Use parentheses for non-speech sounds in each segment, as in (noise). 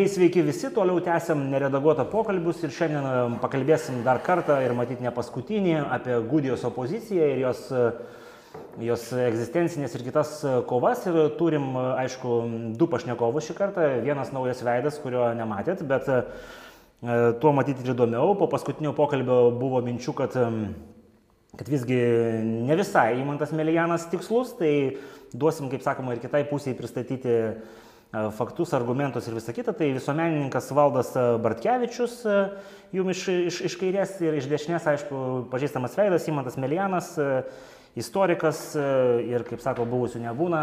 Mėly sveiki visi, toliau tęsiam neredaguotą pokalbius ir šiandien e, pakalbėsim dar kartą ir matyti ne paskutinį apie Gudijos opoziciją ir jos, e, jos egzistencinės ir kitas e, kovas. Ir turim, aišku, du pašnekovus šį kartą. Vienas naujas veidas, kurio nematėt, bet tuo matyti ir įdomiau. Po paskutinio pokalbio buvo minčių, kad, kad visgi ne visai įmantas Melijanas tikslus, tai duosim, kaip sakoma, ir kitai pusiai pristatyti faktus, argumentus ir visą kitą, tai visuomenininkas Valdas Bartkevičius, jums iš, iš, iš kairės ir iš dešinės, aišku, pažįstamas veidas, Imantas Melianas, istorikas ir, kaip sako, buvusių nebūna,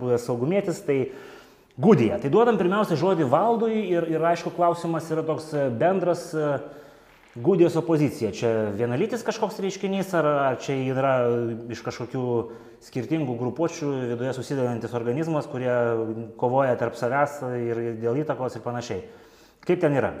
buvęs saugumėtis, tai gudija. Tai duodam pirmiausia žodį Valdui ir, ir aišku, klausimas yra toks bendras. Gudijos opozicija, čia vienalytis kažkoks reiškinys, ar, ar čia yra iš kažkokių skirtingų grupuočių viduje susidedantis organizmas, kurie kovoja tarp savęs ir dėl įtakos ir panašiai. Kaip ten yra?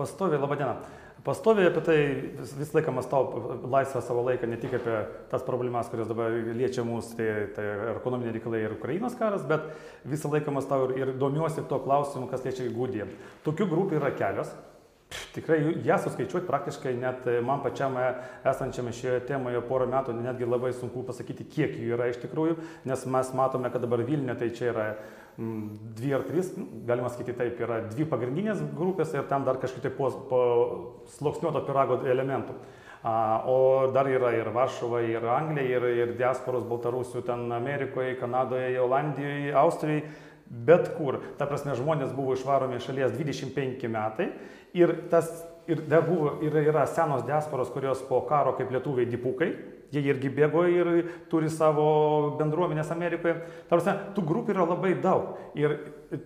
Pastoviai, laba diena. Pastoviai apie tai vis, visą laiką mąstau laisvą savo laiką, ne tik apie tas problemas, kurios dabar liečia mus, tai, tai ekonominiai reikalai ir Ukrainos karas, bet visą laiką mąstau ir, ir domiuosi tuo klausimu, kas liečia Gudiją. Tokių grupių yra kelios Tikrai ją suskaičiuoti praktiškai net man pačiam esančiame šioje temoje porą metų netgi labai sunku pasakyti, kiek jų yra iš tikrųjų, nes mes matome, kad dabar Vilniuje tai čia yra m, dvi ar trys, galima sakyti taip, yra dvi pagrindinės grupės ir tam dar kažkiek tai po, po sloksniuoto pirago elementų. O dar yra ir Varšuva, ir Anglija, ir, ir diasporos Baltarusių ten Amerikoje, Kanadoje, Olandijoje, Austrijoje, bet kur. Ta prasme, žmonės buvo išvaromi iš šalies 25 metai Ir, tas, ir dar buvo, ir yra senos diasporos, kurios po karo kaip lietuviai dipukai, jie irgi bėgo ir turi savo bendruomenės Amerikoje. Tarsi, tų grupių yra labai daug. Ir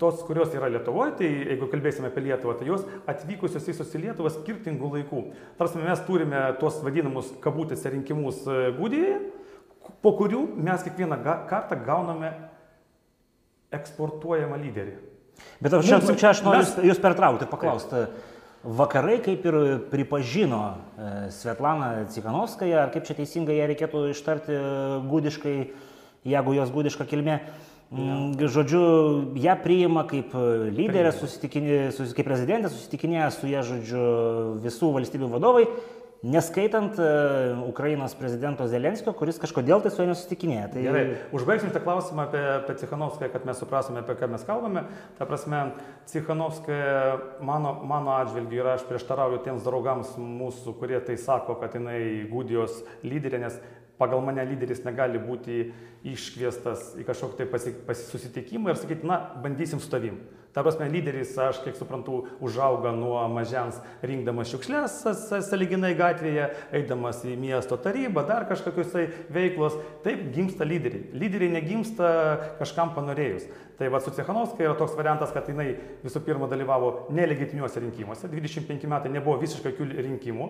tos, kurios yra Lietuvoje, tai jeigu kalbėsime apie Lietuvą, tai jos atvykusios į Lietuvą skirtingų laikų. Tarsi mes turime tuos vadinamus kabutėse rinkimus e, Gudijoje, po kurių mes kiekvieną kartą gauname eksportuojamą lyderį. Bet aš čia, čia aš noriu mes... jūs pertraukti ir paklausti. Taip Vakarai kaip ir pripažino e, Svetlaną Cikanovskąją, ar kaip čia teisingai ją reikėtų ištarti e, gudiškai, jeigu jos gudiška kilmė. Ja. Mm, žodžiu, ją priima kaip lyderę, kaip prezidentė, susitikinėja su ją, žodžiu, visų valstybių vadovai Neskaitant uh, Ukrainos prezidento Zelenskio, kuris kažkodėl tai su juo nesusitikinėja. Tai... Gerai, užbaigsim tą klausimą apie, apie Cichanovską, kad mes suprasime, apie ką mes kalbame. Ta prasme, Cichanovska mano, mano atžvilgiu ir aš prieštarauju tiems draugams mūsų, kurie tai sako, kad jinai Gudijos lyderė, nes pagal mane lyderis negali būti iškviestas į kažkokį tai pasi, susitikimą ir sakyti, na, bandysim su tavim. Ta prasme, lyderis, aš kiek suprantu, užauga nuo mažens rinkdamas šiukšlės saliginai gatvėje, eidamas į miesto tarybą, dar kažkokius tai veiklos. Taip gimsta lyderiai. Lyderiai negimsta kažkam panorėjus. Tai va su Cechanovskai yra toks variantas, kad jinai visų pirma dalyvavo nelegitimiuose rinkimuose. 25 metai nebuvo visiškai jokių rinkimų.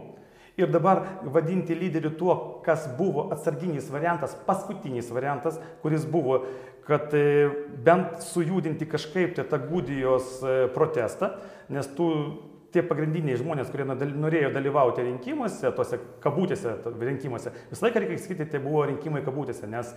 Ir dabar vadinti lyderiu tuo, kas buvo atsarginis variantas, paskutinis variantas, kuris buvo kad e, bent sujudinti kažkaip tai tą Gudijos e, protestą, nes tų tie pagrindiniai žmonės, kurie norėjo dalyvauti rinkimuose, tose kabutėse rinkimuose, visą laiką reikia sakyti, tai buvo rinkimai kabutėse, nes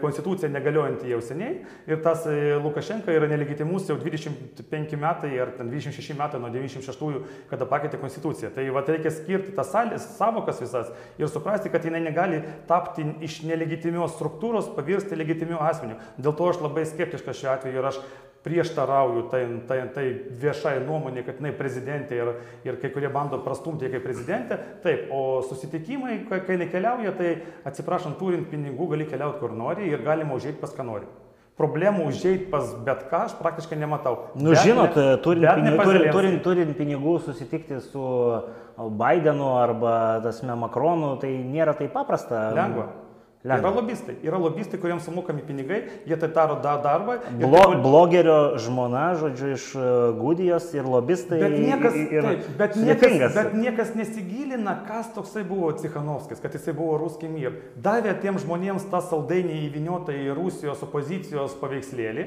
konstitucija negaliojanti jau seniai ir tas e, Lukašenka yra nelegitimus jau 25 metai ar 26 metai nuo 96-ųjų, kada pakeitė konstituciją. Tai va reikia skirti tas savokas visas ir suprasti, kad jinai negali tapti iš nelegitimios struktūros, pavirsti legitimiu asmeniu. Dėl to aš labai skeptiškas šiuo atveju ir aš prieštarauju tai, tai, tai viešai nuomonė, kad jinai prezidentė ir, ir kai kurie bando prastumti kaip prezidentė. Taip, o susitikimai, kai jinai keliauja, tai atsiprašant, turint pinigų gali keliauti kur nori ir galima užėjti pas ką nori. Problemų užėjti pas bet ką aš praktiškai nematau. Nu, bet žinot, ne, turint, pinigų, turint, turint, turint pinigų susitikti su Bidenu arba, tasme, Makronu, tai nėra taip paprasta. Lengva. Lengva. Yra lobistai. Yra lobistai, kuriems sumokami pinigai, jie tai daro da darbą. Blo, tai... Blogerio žmona, žodžiu, iš e, Gudijos ir lobistai. Bet niekas, ir, taip, bet niekas, bet niekas nesigilina, kas toksai buvo Cichanovskis, kad jisai buvo ruskiai mir. Davė tiem žmonėms tą saldainį įviniotą į Rusijos opozicijos paveikslėlį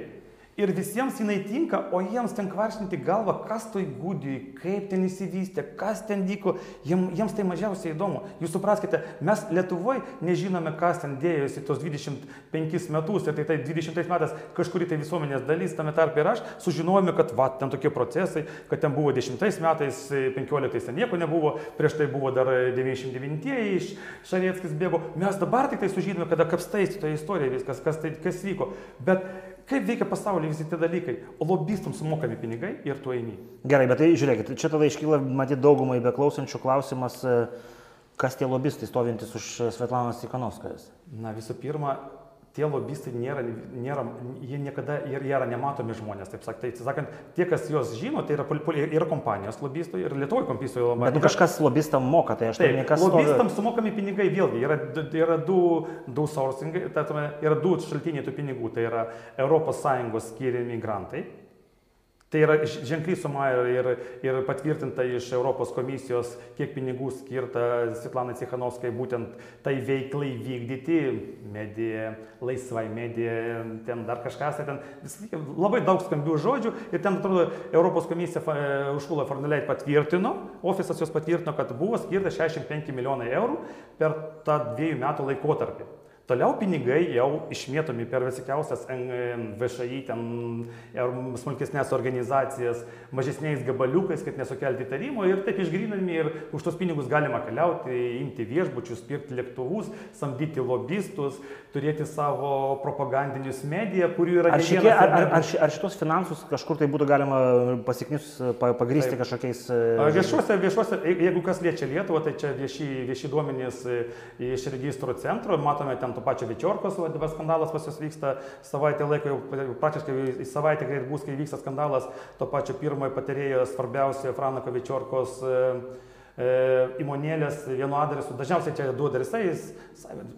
Ir visiems jinai tinka, o jiems ten kvaršinti galvą, kas toj gudijai, kaip ten įsivystė, kas ten vyko, jiems, jiems tai mažiausiai įdomu. Jūs supraskite, mes Lietuvoje nežinome, kas ten dėjosi tos 25 metus ir tai tai 20 metais kažkuri tai visuomenės dalis, tame tarp ir aš, sužinojome, kad va, ten tokie procesai, kad ten buvo 10 metais, 15 ten nieko nebuvo, prieš tai buvo dar 99-ieji iš Šarieckis bėgo. Mes dabar tik tai sužinome, kada kapstaisi toje istorijoje viskas, kas, tai, kas vyko. Bet Kaip veikia pasaulyje visi tie dalykai? O lobistams sumokami pinigai ir tu eini. Gerai, bet tai žiūrėkit, čia tada iškyla, matyt, daugumai beklausančių klausimas, e, kas tie lobistai stovintys už Svetlanas Tikanovskas. Na visų pirma, tie lobistai nėra, nėra jie niekada ir jie yra nematomi žmonės, taip sakant. Tai, sakant, tie, kas juos žino, tai yra, yra kompanijos lobistai ir Lietuvoje kompistų labai. Bet nu, kažkas lobistam moka, tai aš tai nekas. Lobistams sumokami pinigai vėlgi, yra, yra du, du sourcingai, tai yra du šaltiniai tų pinigų, tai yra ES skiriami grantai Tai yra ženkliai suma ir, ir patvirtinta iš Europos komisijos, kiek pinigų skirta Svetlanai Cichanovskai būtent tai veiklai vykdyti, medija, laisvai medija, ten dar kažkas, ten vis, labai daug skambių žodžių ir ten, atrodo, Europos komisija Užkula Forneleit patvirtino, ofisas jos patvirtino, kad buvo skirta 65 milijonai eurų per tą dviejų metų laikotarpį. Toliau pinigai jau išmėtomi per visokiausias VŠI, ten smulkesnės organizacijas, mažesniais gabaliukais, kad nesukelti įtarimo ir taip išgrinami ir už tos pinigus galima keliauti, imti viešbučius, pirkti lėktuvus, samdyti lobistus, turėti savo propagandinius mediją, kurių yra... Ar, šitie, ar, ar, ar, ar šitos finansus kažkur tai būtų galima pasiknius pagrysti taip. kažkokiais... Viešuose, viešuose, jeigu kas liečia Lietuvą, tai čia vieši, vieši duomenys iš registro centro, matome ten to pačio Večiorkos, o dabar skandalas pas jūs vyksta savaitę laiko, jau praktiškai į savaitę greit bus, kai vyksta skandalas to pačio pirmojo patarėjo svarbiausio Franako Večiorkos e, e, įmonėlės vienu adresu, dažniausiai čia du adresais,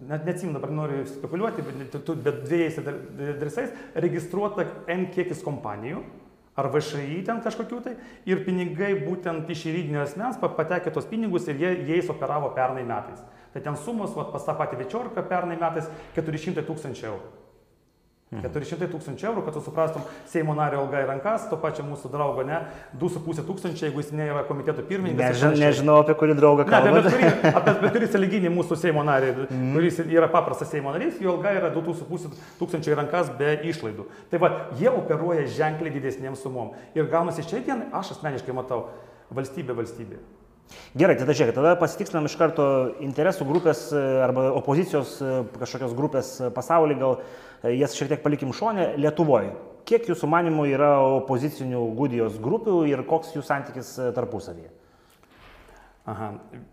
net neatsimenu, dabar noriu spekuliuoti, bet, bet dviejais adresais registruota N kiekis kompanijų ar VŠI ten kažkokių tai ir pinigai būtent iš juridinio asmens patekė tos pinigus ir jie jais operavo pernai metais. Tai ten sumos, vat, pas tą patį Večiorką pernai metais 400 tūkstančių eurų. 400 mhm. tūkstančių eurų, kad tu suprastum Seimo nario alga į rankas, to pačio mūsų draugo, ne, 2,5 tūkstančiai, jeigu jis nėra komiteto pirmininkas. Nežinau, nežinau apie kurį draugą kalbate. Ne, bet, bet, kurį, apie bet kurį saliginį mūsų Seimo narį, mm. kuris yra paprastas Seimo narys, jo alga yra 2,5 tūkstančiai rankas be išlaidų. Tai va, jie operuoja ženkliai didesnėm sumom. Ir gaunasi šiai dienai, aš asmeniškai matau, valstybė valstybė. Gerai, tada žiūrėkit, tada pasitikslinam iš karto interesų grupės e, arba opozicijos e, kažkokios grupės e, pasaulyje, gal jas šiek tiek palikim šonę, Lietuvoje. Kiek jūsų manimų yra opozicinių gudijos grupių ir koks jų santykis tarpusavyje? Aha.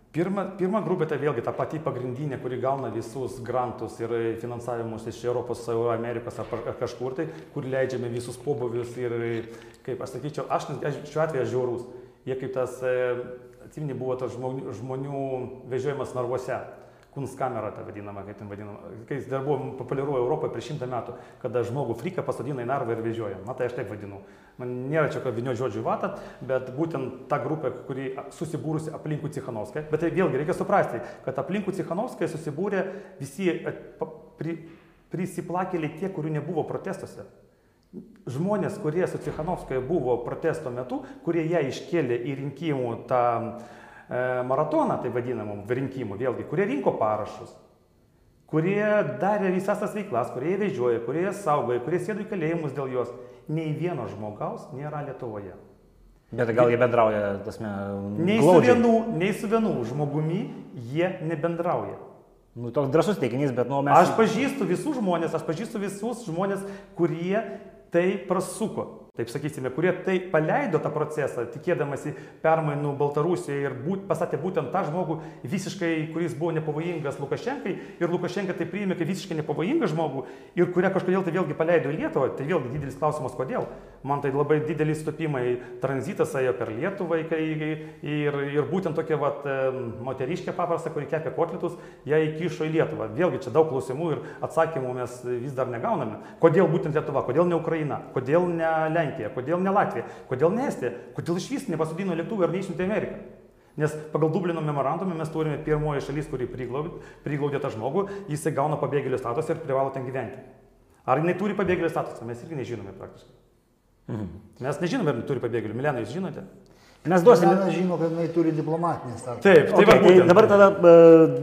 Pirma, pirma grupė tai vėlgi ta pati pagrindinė, kuri gauna visus grantus ir finansavimus iš Europos, Amerikos ar kažkur tai, kur leidžiame visus pobuvius ir, kaip aš sakyčiau, aš, aš šiuo atveju žiaurus. Jie kaip tas atsimeni, buvo tas žmonių, žmonių vežiojimas narvuose. Kunstkamera, ta vadinama, kaip ten vadinama, kai jis dar buvo populiaru Europoje prieš šimtą metų, kada žmogų friką pasodina į narvą ir vežioja. Na tai aš taip vadinu. Man nėra čia ką vinio žodžių vatą, bet būtent ta grupė, kuri susibūrusi aplinkų Cichanovskai. Bet tai vėlgi reikia suprasti, kad aplinkų Cichanovskai susibūrė visi pri, prisiplakėliai tie, kurių nebuvo protestuose. Žmonės, kurie su Cichanovskoje buvo protesto metu, kurie ją iškėlė į rinkimų tą e, maratoną, tai vadinamą rinkimų, vėlgi, kurie rinko parašus, kurie darė visas tas veiklas, kurie vežioja, kurie saugoja, kurie sėdo į kalėjimus dėl jos, nei vieno žmogaus nėra Lietuvoje. Bet gal jie bendrauja, tasme, nei glaudžiai. su, vienu, nei su vienu žmogumi jie nebendrauja. Nu, toks drasus teiginys, bet nu, mes. Aš pažįstu visus žmonės, aš pažįstu visus žmonės, kurie tai prasuko taip sakysime, kurie tai paleido tą procesą, tikėdamasi permainų Baltarusijoje ir būt, pasatė būtent tą žmogų visiškai, kuris buvo nepavojingas Lukašenkai ir Lukašenka tai priėmė kaip visiškai nepavojingą žmogų ir kurią kažkodėl tai vėlgi paleido į Lietuvą, tai vėlgi didelis klausimas, kodėl. Man tai labai didelis stopimai, tranzitas ėjo per Lietuvą kai, ir, ir būtent tokia vat, moteriškė paprasta, kuri kepė kotletus, ją įkišo į Lietuvą. Vėlgi čia daug klausimų ir atsakymų mes vis dar negauname. Kodėl būtent Lietuva, kodėl ne Ukraina, kodėl ne Lenkija. Lenkija, kodėl ne Latvija, kodėl ne Estija, kodėl iš vis nepasodino lėktuvą ir neišsiuntė Ameriką. Nes pagal Dublino memorandumą mes turime pirmoji šalis, kuri priglaudė, priglaudė tą žmogų, jisai gauna pabėgėlių statusą ir privalo ten gyventi. Ar jinai turi pabėgėlio statusą, mes irgi nežinome praktiškai. Mhm. Mes nežinome, ar turi pabėgėlių. Milena, jūs žinote? Mes duosime. Mes žinome, kad jinai turi diplomatinį statusą. Taip, Okay, va, tai dabar tada e,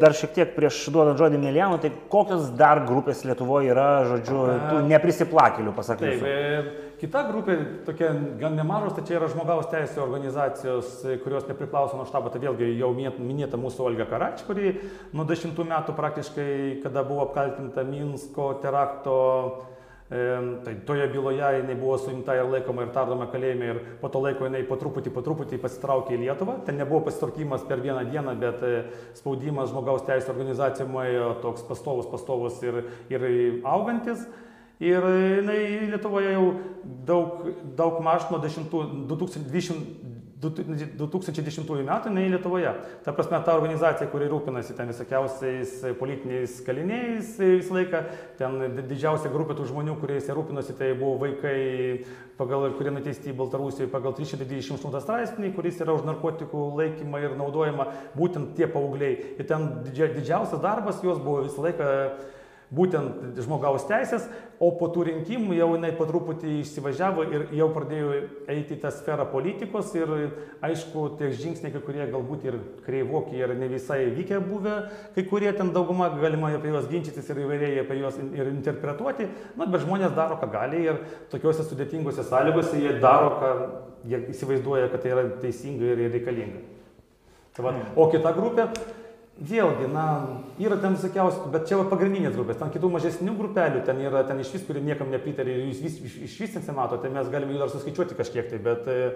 dar šiek tiek prieš duodant žodį Milijanų, tai kokios dar grupės Lietuvoje yra, žodžiu, tų neprisiplakelių, pasak Taip, e, kita grupė, tokia gan nemažos, tai čia yra žmogaus teisų organizacijos, kurios nepriklauso nuo štabo, tai vėlgi jau minėt- minėta mūsų Olga Karač, kuri nuo dešimtų metų praktiškai, kada buvo apkaltinta Minsko terakto, tai toje byloje jinai buvo suimta ir laikoma ir tardoma kalėjime ir po to laiko jinai po truputį, po truputį pasitraukė į Lietuvą. Ten nebuvo pasitraukimas per vieną dieną, bet e, spaudimas žmogaus teisų organizacijom ėjo toks pastovus, pastovus ir, ir augantis. Ir jinai Lietuvoje jau daug, daug maž nuo 10, 2020, 2010 metų jinai Lietuvoje. Ta prasme, ta organizacija, kuri rūpinasi ten visokiausiais politiniais kaliniais visą laiką, ten didžiausia grupė tų žmonių, kuriais jie rūpinosi, tai buvo vaikai, pagal, kurie nuteisti į Baltarusiją pagal 328 straipsnį, kuris yra už narkotikų laikymą ir naudojimą, būtent tie paaugliai. Ir ten didžia, didžiausias darbas jos buvo visą laiką būtent žmogaus teisės, o po tų rinkimų jau jinai po truputį išsivažiavo ir jau pradėjo eiti į tą sferą politikos ir aišku, tie žingsniai, kai kurie galbūt ir kreivokiai ir ne visai vykę buvę, kai kurie ten dauguma galima apie juos ginčytis ir įvairiai apie juos ir interpretuoti, nu, bet žmonės daro, ką gali ir tokiuose sudėtingose sąlygose jie daro, ką jie įsivaizduoja, kad tai yra teisinga ir reikalinga. Tai va, o kita grupė, vėlgi, na, yra ten visokiausių, bet čia va pagrindinės grupės, ten kitų mažesnių grupelių, ten yra ten iš vis, kurie niekam nepritarė ir jūs vis, iš, iš vis nesimato, tai mes galime jų dar suskaičiuoti kažkiek tai, bet e,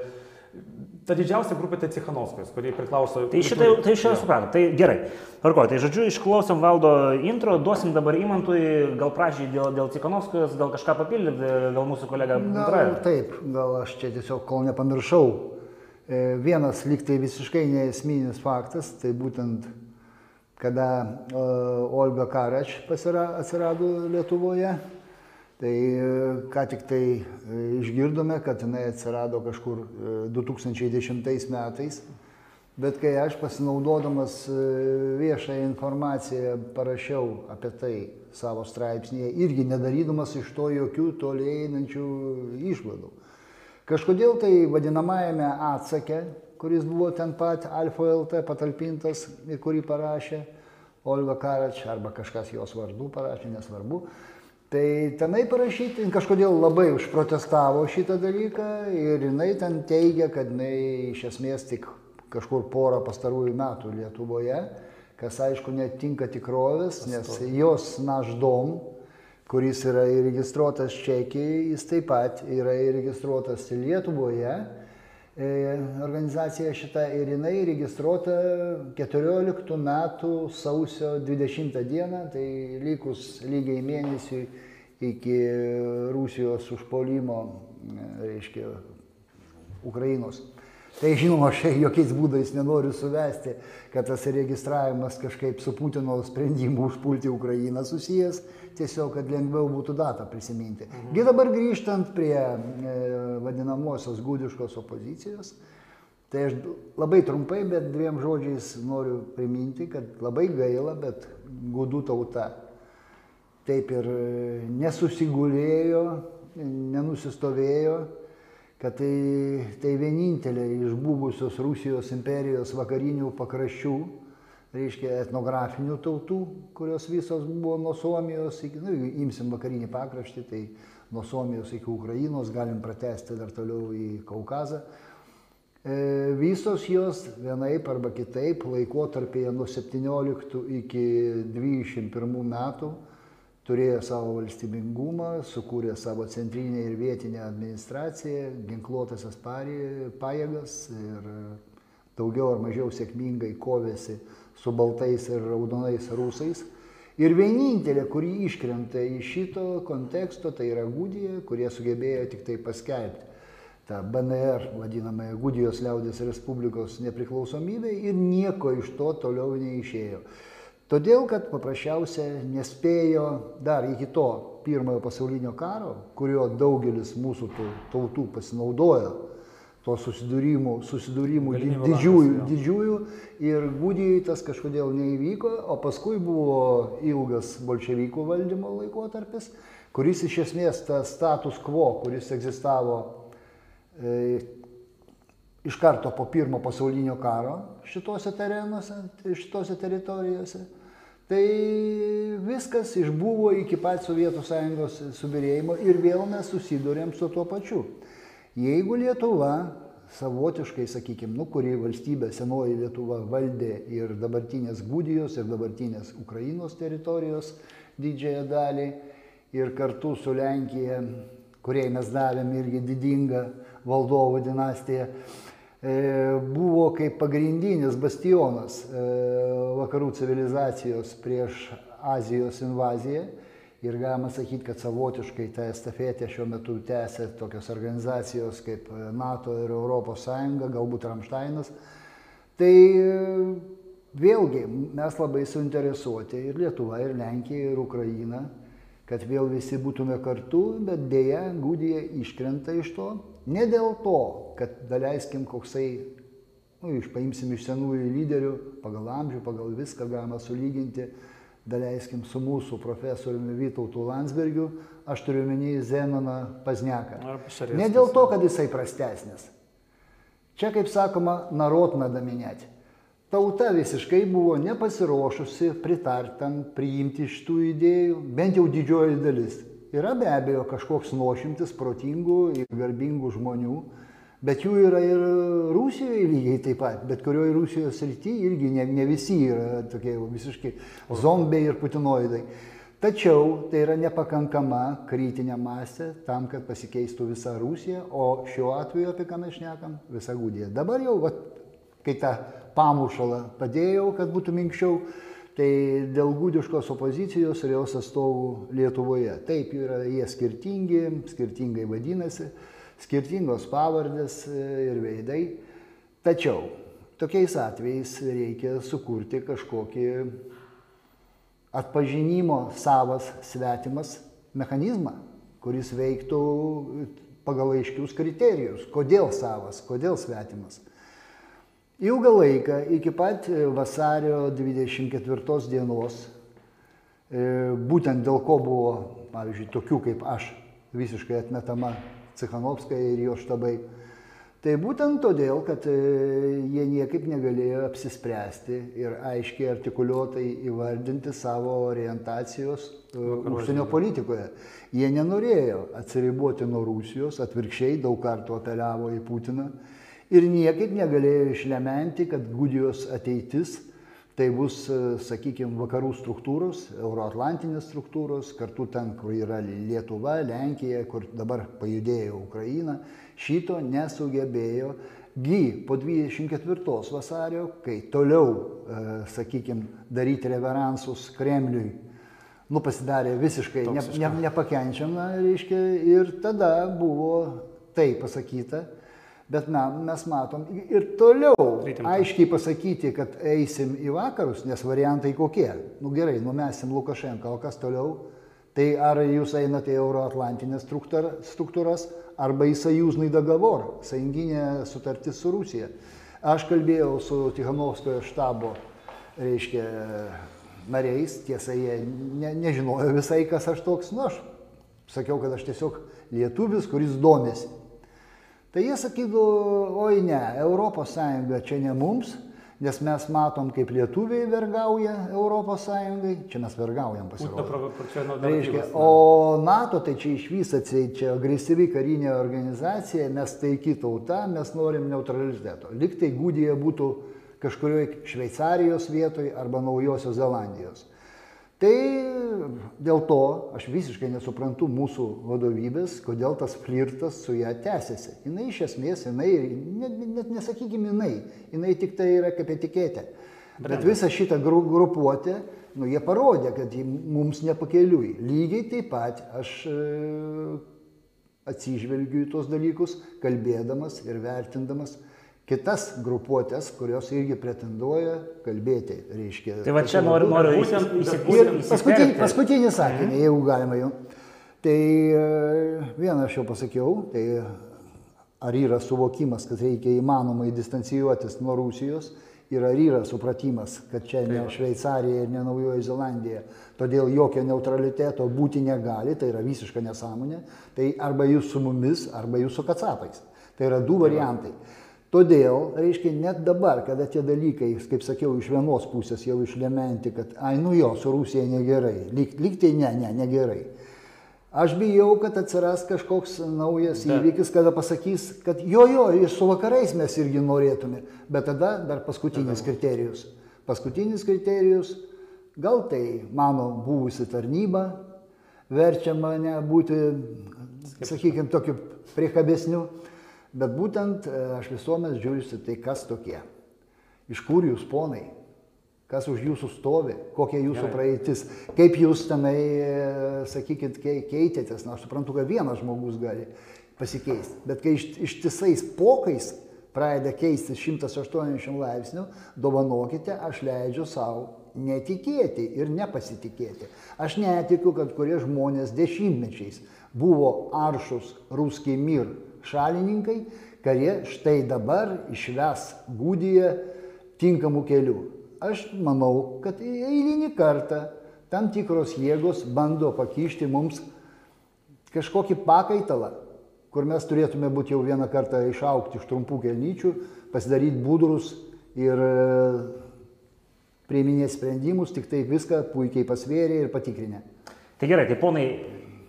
ta didžiausia grupė tai Cichanovskis, kurie priklauso. Tai šitą, tai šitą suprantu. Tai gerai. Tvarko, tai žodžiu, išklausom valdo intro, duosim dabar įmantui, gal prašy dėl, dėl Cikanovskijos, gal kažką papildyti, gal mūsų kolega Gal taip, gal aš čia tiesiog kol nepamiršau. E, Vienas lyg tai visiškai neesminis faktas, tai būtent kada e, Olga Karač atsirado Lietuvoje, tai e, ką tik tai e, išgirdome, kad jinai atsirado kažkur e, 2010 metais. Bet kai aš pasinaudodamas viešą informaciją parašiau apie tai savo straipsnėje, irgi nedarydamas iš to jokių toliai einančių išvadų. Kažkodėl tai vadinamajame atsake, kuris buvo ten pat Alfa LT patalpintas ir kurį parašė Olga Karač arba kažkas jos vardu parašė, nesvarbu. Tai tenai parašyti, kažkodėl labai užprotestavo šitą dalyką ir jinai ten teigia, kad jinai iš esmės tik kažkur porą pastarųjų metų Lietuvoje, kas aišku netinka tikrovės, nes jos našdom, kuris yra įregistruotas Čekijoje, jis taip pat yra įregistruotas Lietuvoje. E, Organizacija šita ir jinai įregistruota 14 metų sausio 20 dieną, tai likus lygiai mėnesiui iki Rusijos užpolimo, e, reiškia, Ukrainos. Tai žinoma, aš jokiais būdais nenoriu suvesti, kad tas registravimas kažkaip su Putino sprendimu užpulti Ukrainą susijęs, tiesiog, kad lengviau būtų datą prisiminti. Mhm. Ir dabar grįžtant prie e, vadinamosios gudiškos opozicijos, tai aš labai trumpai, bet dviem žodžiais noriu priminti, kad labai gaila, bet gudų tauta taip ir e, nesusigulėjo, nenusistovėjo, kad tai, tai vienintelė iš buvusios Rusijos imperijos vakarinių pakraščių, reiškia etnografinių tautų, kurios visos buvo nuo Suomijos, iki, nu, imsim vakarinį pakraštį, tai nuo Suomijos iki Ukrainos, galim pratesti dar toliau į Kaukazą. E, visos jos vienaip arba kitaip laikotarpėje nuo 17 iki 21 metų turėjo savo valstybingumą, sukūrė savo centrinę ir vietinę administraciją, ginkluotasias pajėgas ir daugiau ar mažiau sėkmingai kovėsi su baltais ir raudonais rusais. Ir vienintelė, kuri iškrenta iš šito konteksto, tai yra Gudija, kurie sugebėjo tik tai paskelbti tą BNR, vadinamąją Gudijos liaudės Respublikos nepriklausomybę ir nieko iš to toliau neišėjo. Todėl, kad paprasčiausiai nespėjo dar iki to pirmojo pasaulinio karo, kurio daugelis mūsų tau- tautų pasinaudojo, to susidūrimų, susidūrimų di- didžiųjų, langas, jo. didžiųjų ir Gudijai tas kažkodėl neįvyko, o paskui buvo ilgas bolševikų valdymo laikotarpis, kuris iš esmės tas status quo, kuris egzistavo e, iš karto po pirmo pasaulinio karo šitose terenuose, šitose teritorijose, tai viskas išbuvo iki pat Sovietų sąjungos subirėjimo ir vėl mes susidurėm su tuo pačiu. Jeigu Lietuva savotiškai, sakykime, nu, kuri valstybė senoji Lietuva valdė ir dabartinės Gudijos, ir dabartinės Ukrainos teritorijos didžiąją dalį, ir kartu su Lenkija, kuriai mes davėm irgi didingą valdovų dinastiją, e, buvo kaip pagrindinis bastionas e, vakarų civilizacijos prieš Azijos invaziją ir galima sakyti, kad savotiškai tą estafetę šiuo metu tęsia tokios organizacijos kaip NATO ir ES, galbūt Ramštainas. Tai vėlgi mes labai suinteresuoti ir Lietuva, ir Lenkija, ir Ukraina, kad vėl visi būtume kartu, bet dėja Gudija iškrenta iš to. Ne dėl to, kad daleiskim koksai, nu, iš paimsim iš senųjų lyderių, pagal amžių, pagal viską galima sulyginti, daleiskim, su mūsų profesoriumi Vytautu Landsbergiu, aš turiu menį Zenoną Pazneką. Ne dėl to, kad jisai prastesnis. Čia, kaip sakoma, narot nada minėti. Tauta visiškai buvo nepasiruošusi pritartam, priimti šitų idėjų, bent jau didžioji dalis. Yra be abejo kažkoks nuošimtis protingų ir garbingų žmonių, Bet jų yra ir Rusijoje lygiai taip pat, bet kurioje Rusijos srityje irgi ne, ne visi yra tokie visiškai zombiai ir putinoidai. Tačiau tai yra nepakankama kritinė masė tam, kad pasikeistų visa Rusija, o šiuo atveju, apie ką mes šnekam, visa Gudija. Dabar jau, vat, kai tą pamušalą padėjau, kad būtų minkščiau, tai dėl gudiškos opozicijos ir jos atstovų Lietuvoje. Taip, yra jie skirtingi, skirtingai vadinasi skirtingos pavardės e, ir veidai. Tačiau tokiais atvejais reikia sukurti kažkokį atpažinimo savas svetimas mechanizmą, kuris veiktų pagal aiškius kriterijus. Kodėl savas, kodėl svetimas. Ilgą laiką, iki pat vasario 24 dienos, e, būtent dėl ko buvo, pavyzdžiui, tokių kaip aš, visiškai atmetama Cichanovskaja ir jo štabai. Tai būtent todėl, kad e, jie niekaip negalėjo apsispręsti ir aiškiai artikuliuotai įvardinti savo orientacijos e, užsienio politikoje. Jie nenorėjo atsiriboti nuo Rusijos, atvirkščiai daug kartų apeliavo į Putiną ir niekaip negalėjo išlementi, kad Gudijos ateitis Tai bus, e, sakykime, vakarų struktūros, euroatlantinės struktūros, kartu ten, kur yra Lietuva, Lenkija, kur dabar pajudėjo Ukraina, šito nesugebėjo. Gy po 24 vasario, kai toliau, e, sakykime, daryti reveransus Kremliui, nu pasidarė visiškai ne, ne, nepakenčiama, reiškia, ir tada buvo tai pasakyta, Bet na, mes matom ir toliau aiškiai pasakyti, kad eisim į vakarus, nes variantai kokie. Nu gerai, numesim Lukašenką, o kas toliau? Tai ar jūs einate į Euroatlantinės struktūras, arba į Sajūznai Dagavor, sąjunginė sutartis su Rusija. Aš kalbėjau su Tichanovskojo štabo, reiškia, nariais, tiesa, jie ne, nežinojo visai, kas aš toks, nu aš sakiau, kad aš tiesiog lietuvis, kuris domėsi. Tai jie sakydavo, oi ne, Sąjunga čia ne mums, nes mes matom, kaip lietuviai vergauja Europos Sąjungai, čia mes vergaujam pasirodo. Reiškia, o NATO tai čia iš vis atsieit, čia agresyvi karinė organizacija, mes taiki tauta, mes norim neutraliteto. Liktai Gudija būtų kažkurioje Šveicarijos vietoje arba Naujosios Zelandijos. Tai dėl to aš visiškai nesuprantu mūsų vadovybės, kodėl tas flirtas su ją tęsiasi. Jis iš esmės, jinai, net, net nesakykime jinai, jinai tik tai yra kaip etiketė. Bet visą šitą grupuotę, nu, jie parodė, kad mums nepakeliui. Lygiai taip pat aš e, atsižvelgiu į tuos dalykus, kalbėdamas ir vertindamas kitas grupuotės, kurios irgi pretenduoja kalbėti, reiškia. Tai va čia noriu, noriu įsipūsti. Paskutinį, paskutinį sakinį, mhm. jeigu galima jau. Tai e, vieną aš jau pasakiau, tai ar yra suvokimas, kad reikia įmanomai distancijuotis nuo Rusijos ir yra supratimas, kad čia ne Šveicarija ir ne Naujoji Zelandija, todėl jokio neutraliteto būti negali, tai yra visiška nesąmonė, tai arba jūs su mumis, arba jūs su kacapais. Tai yra du variantai. Todėl, reiškia, net dabar, kada tie dalykai, kaip sakiau, iš vienos pusės jau išlementi, kad, ai, nu jo, su Rusija negerai, lyg, lyg tai ne, ne, negerai. Aš bijau, kad atsiras kažkoks naujas bet. įvykis, kada pasakys, kad jo, jo, ir su vakarais mes irgi norėtume, bet tada dar paskutinis kriterijus. Paskutinis kriterijus, gal tai mano buvusi tarnyba, verčia mane būti, sakykime, tokiu priekabesniu Bet būtent e, aš visuomet žiūriu tai, kas tokie. Iš kur jūs ponai, kas už jūsų stovi, kokia jūsų Gerai. praeitis, kaip jūs tenai, e, sakykit, keitėtės. Na, aš suprantu, kad vienas žmogus gali pasikeisti. Bet kai ištisais pokais pradeda keistis 180 laipsnių, dovanokite, aš leidžiu savo netikėti ir nepasitikėti. Aš netikiu, kad kurie žmonės dešimtmečiais buvo aršus ruskiai mir šalininkai, kurie štai dabar išves Gudiją tinkamų kelių. Aš manau, kad eilinį kartą tam tikros jėgos bando pakišti mums kažkokį pakaitalą, kur mes turėtume būti jau vieną kartą išaukti iš trumpų kelnyčių, pasidaryti budrus ir e, priiminėti sprendimus, tik taip viską puikiai pasvėrė ir patikrinę. Tai gerai, tai ponai,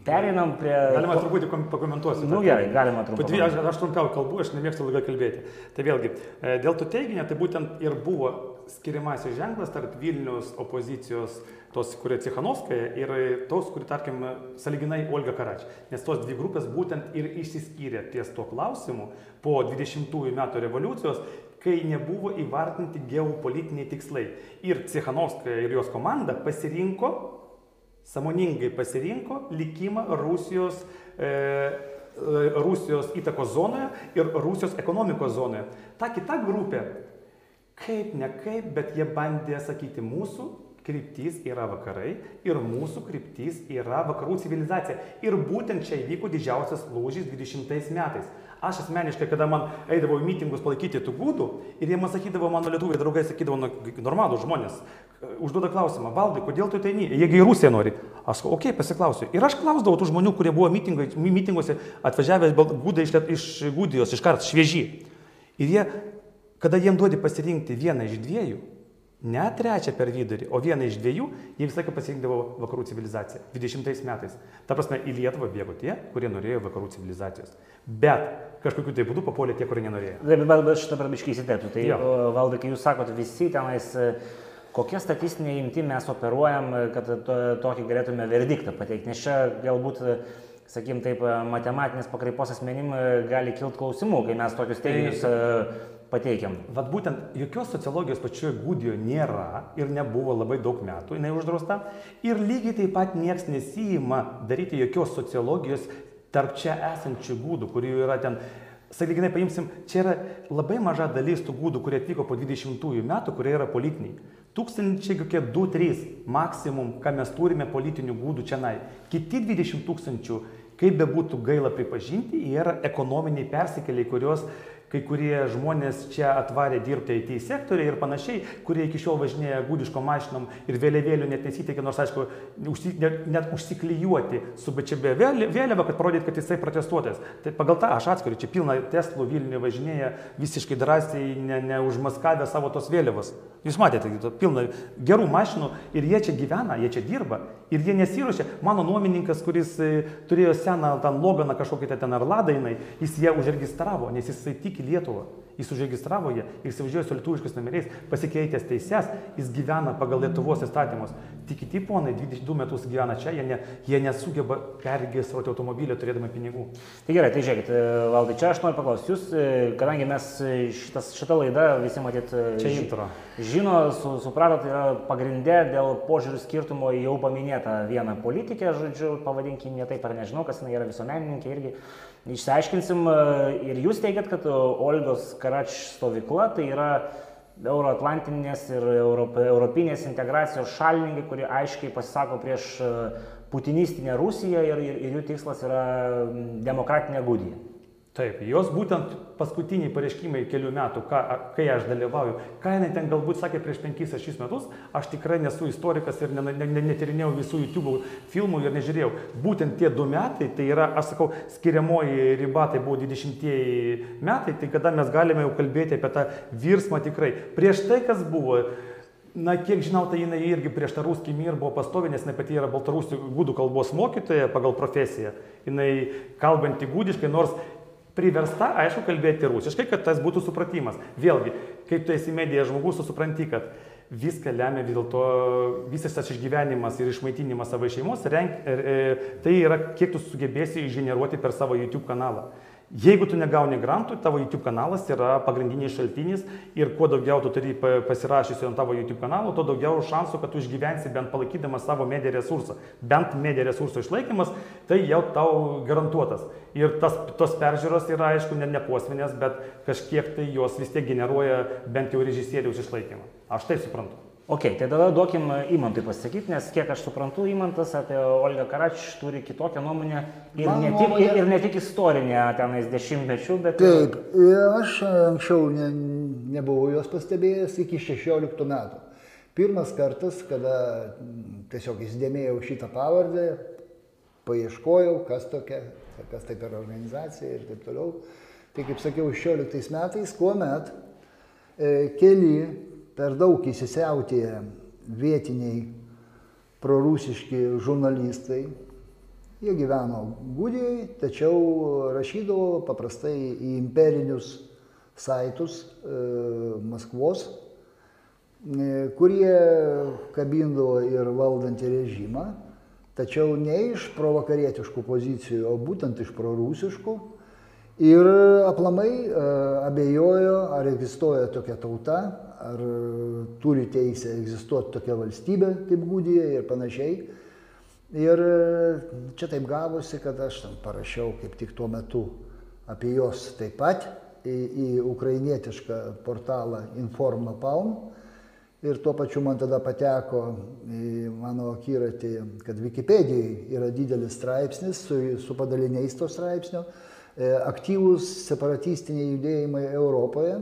Pereinam prie... Galima truputį pakomentuosiu. Na nu, gerai, galima truputį. Aš, aš trumpiau kalbu, aš nemėgstu ilgai kalbėti. Tai vėlgi, e, dėl to teiginio, tai būtent ir buvo skiriamasis ženklas tarp Vilnius opozicijos, tos, kurie Cichanovskaja, ir tos, kurie, tarkim, saliginai Olga Karač. Nes tos dvi grupės būtent ir išsiskyrė ties tuo klausimu po 20-ųjų metų revoliucijos, kai nebuvo įvartinti geopolitiniai tikslai. Ir Cichanovskaja ir jos komanda pasirinko samoningai pasirinko likimą Rusijos, e, e, Rusijos įtakos zonoje ir Rusijos ekonomikos zonoje. Ta kita grupė, kaip ne kaip, bet jie bandė sakyti mūsų kryptis yra vakarai ir mūsų kryptis yra vakarų civilizacija. Ir būtent čia įvyko didžiausias lūžis 20 metais. Aš asmeniškai, kada man eidavo į mitingus palaikyti tų gūdų ir jie man sakydavo, mano lietuviai draugai sakydavo, nu, normalų žmonės, e, užduoda klausimą, valdai, kodėl tu teini, jiegi į Rusiją nori. Aš sakau, okei, okay, pasiklausiu. Ir aš klausdavau tų žmonių, kurie buvo mitinguose atvažiavę gūdai iš, iš Gūdijos, iš kart švieži. Ir jie, kada jiem duodi pasirinkti vieną iš dviejų, ne trečią per vidurį, o vieną iš dviejų, jie visą laiką pasirinkdavo vakarų civilizaciją. 20 metais. Ta prasme, į Lietuvą bėgo tie, kurie norėjo vakarų civilizacijos. Bet kažkokiu tai būdu papuolė tie, kurie nenorėjo. Bet, bet, bet šitą prabiškai įsiterptų. Tai valdai, kai jūs sakote, visi tenais, e, kokie statistiniai imti mes operuojam, e, kad to, tokį galėtume verdiktą pateikti. Nes čia galbūt e, sakykim taip, matematinės pakraipos asmenim gali kilti klausimų, kai mes tokius teiginius tai, pateikiam. Vat būtent jokios sociologijos pačioje Gudijo nėra ir nebuvo labai daug metų, jinai uždrausta. Ir lygiai taip pat niekas nesijima daryti jokios sociologijos tarp čia esančių gūdų, kurių yra ten Sąlyginai paimsim, čia yra labai maža dalis tų gūdų, kurie atvyko po 20 metų, kurie yra politiniai. Tūkstančiai kokie 2-3 maksimum, ką mes turime politinių gūdų čia. Kiti 20 tūkstančių, kaip be būtų gaila pripažinti, yra ekonominiai persikeliai, kurios kai kurie žmonės čia atvarė dirbti IT sektoriai ir panašiai, kurie iki šiol važinėja gudiško mašinom ir vėliavėlių net nesiteikia, nors aišku, užsi, net, net užsiklyjuoti su BČB vėliava, kad parodyt, kad jisai protestuotojas. Tai pagal tą aš atskiriu, čia pilna Teslų Vilniuje važinėja visiškai drąsiai, neužmaskavę ne savo tos vėliavos. Jūs matėte, pilna gerų mašinų ir jie čia gyvena, jie čia dirba ir jie nesiruošia. Mano nuomininkas, kuris e, turėjo seną ten loganą kažkokį ten ar ladainai, jis ją užregistravo, nes jisai tiki Lietuvą. Jis užregistravo ją ir įsivažiuoja su lietuviškais numeriais, pasikeitęs teises, jis gyvena pagal Lietuvos įstatymus. Tik kiti ponai 22 metus gyvena čia, jie, ne, jie nesugeba perregistruoti automobilio turėdami pinigų. Tai gerai, tai žiūrėkit, e, valdai, čia aš noriu paklausti, jūs, e, kadangi mes šitas, šitą laidą visi matyt, čia intro. žino, su, supratot, tai yra pagrindė dėl požiūrių skirtumo į jau paminėtą vieną politikę, žodžiu, pavadinkim ją taip ar nežinau, kas jinai yra visuomenininkė irgi. Išsiaiškinsim e, ir jūs teigiat, kad Olgos Karač stovykla tai yra euroatlantinės ir europinės integracijos šalininkai, kurie aiškiai pasisako prieš e, putinistinę Rusiją ir, ir, ir jų tikslas yra demokratinė gudija. Taip, jos būtent paskutiniai pareiškimai kelių metų, ką, kai aš dalyvauju, ką jinai ten galbūt sakė prieš 5-6 metus, aš tikrai nesu istorikas ir netirinėjau visų YouTube filmų ir nežiūrėjau. Būtent tie du metai, tai yra, aš sakau, skiriamoji riba, tai buvo 20-ieji metai, tai kada mes galime jau kalbėti apie tą virsmą tikrai. Prieš tai, kas buvo, Na, kiek žinau, tai jinai irgi prieš tą ruskį mir buvo pastovi, nes jinai pati yra baltarusių gudų kalbos mokytoja pagal profesiją. Jinai kalbanti gudiškai, nors priversta, aišku, kalbėti rusiškai, kad tas būtų supratimas. Vėlgi, kai tu esi medija žmogus, tu supranti, kad viską lemia vis dėlto visas tas išgyvenimas ir išmaitinimas savo šeimos, renk, e, e, tai yra kiek tu sugebėsi išgeneruoti per savo YouTube kanalą. Jeigu tu negauni grantų, tavo YouTube kanalas yra pagrindinis šaltinis ir kuo daugiau tu turi pasirašysi ant tavo YouTube kanalo, tuo daugiau šansų, kad tu išgyvensi bent palaikydamas savo mediją resursą. Bent mediją resurso išlaikymas, tai jau tau garantuotas. Ir tas, tos peržiūros yra, aišku, ne neposminės, bet kažkiek tai jos vis tiek generuoja bent jau režisieriaus išlaikymą. Aš tai suprantu. Ok, tai tada duokim Imantui pasakyti, nes kiek aš suprantu, Imantas apie Olgą Karač turi kitokią nuomonę ir, Man ne tik, nuomonė... ir, ir ne tik istorinę tenais dešimtmečių, bet... Taip, aš anksčiau ne, nebuvau jos pastebėjęs iki 16 metų. Pirmas kartas, kada tiesiog įsidėmėjau šitą pavardę, paieškojau, kas tokia, kas tai per organizacija ir taip toliau. Tai kaip sakiau, 16 metais, kuomet e, keli per daug įsisiautėję vietiniai prorusiški žurnalistai. Jie gyveno Gudijai, tačiau rašydavo paprastai į imperinius saitus e, Maskvos, e, kurie kabindavo ir valdantį režimą, tačiau ne iš provakarietiškų pozicijų, o būtent iš prorusiškų. Ir aplamai e, abejojo, ar egzistuoja tokia tauta, ar e, turi teisę egzistuoti tokia valstybė kaip Gudija ir panašiai. Ir e, čia taip gavosi, kad aš tam parašiau kaip tik tuo metu apie jos taip pat į, į ukrainietišką portalą Informa Palm. Ir tuo pačiu man tada pateko į mano akiratį, kad Wikipedijai yra didelis straipsnis su, su padaliniais to straipsnio, e, aktyvūs separatistiniai judėjimai Europoje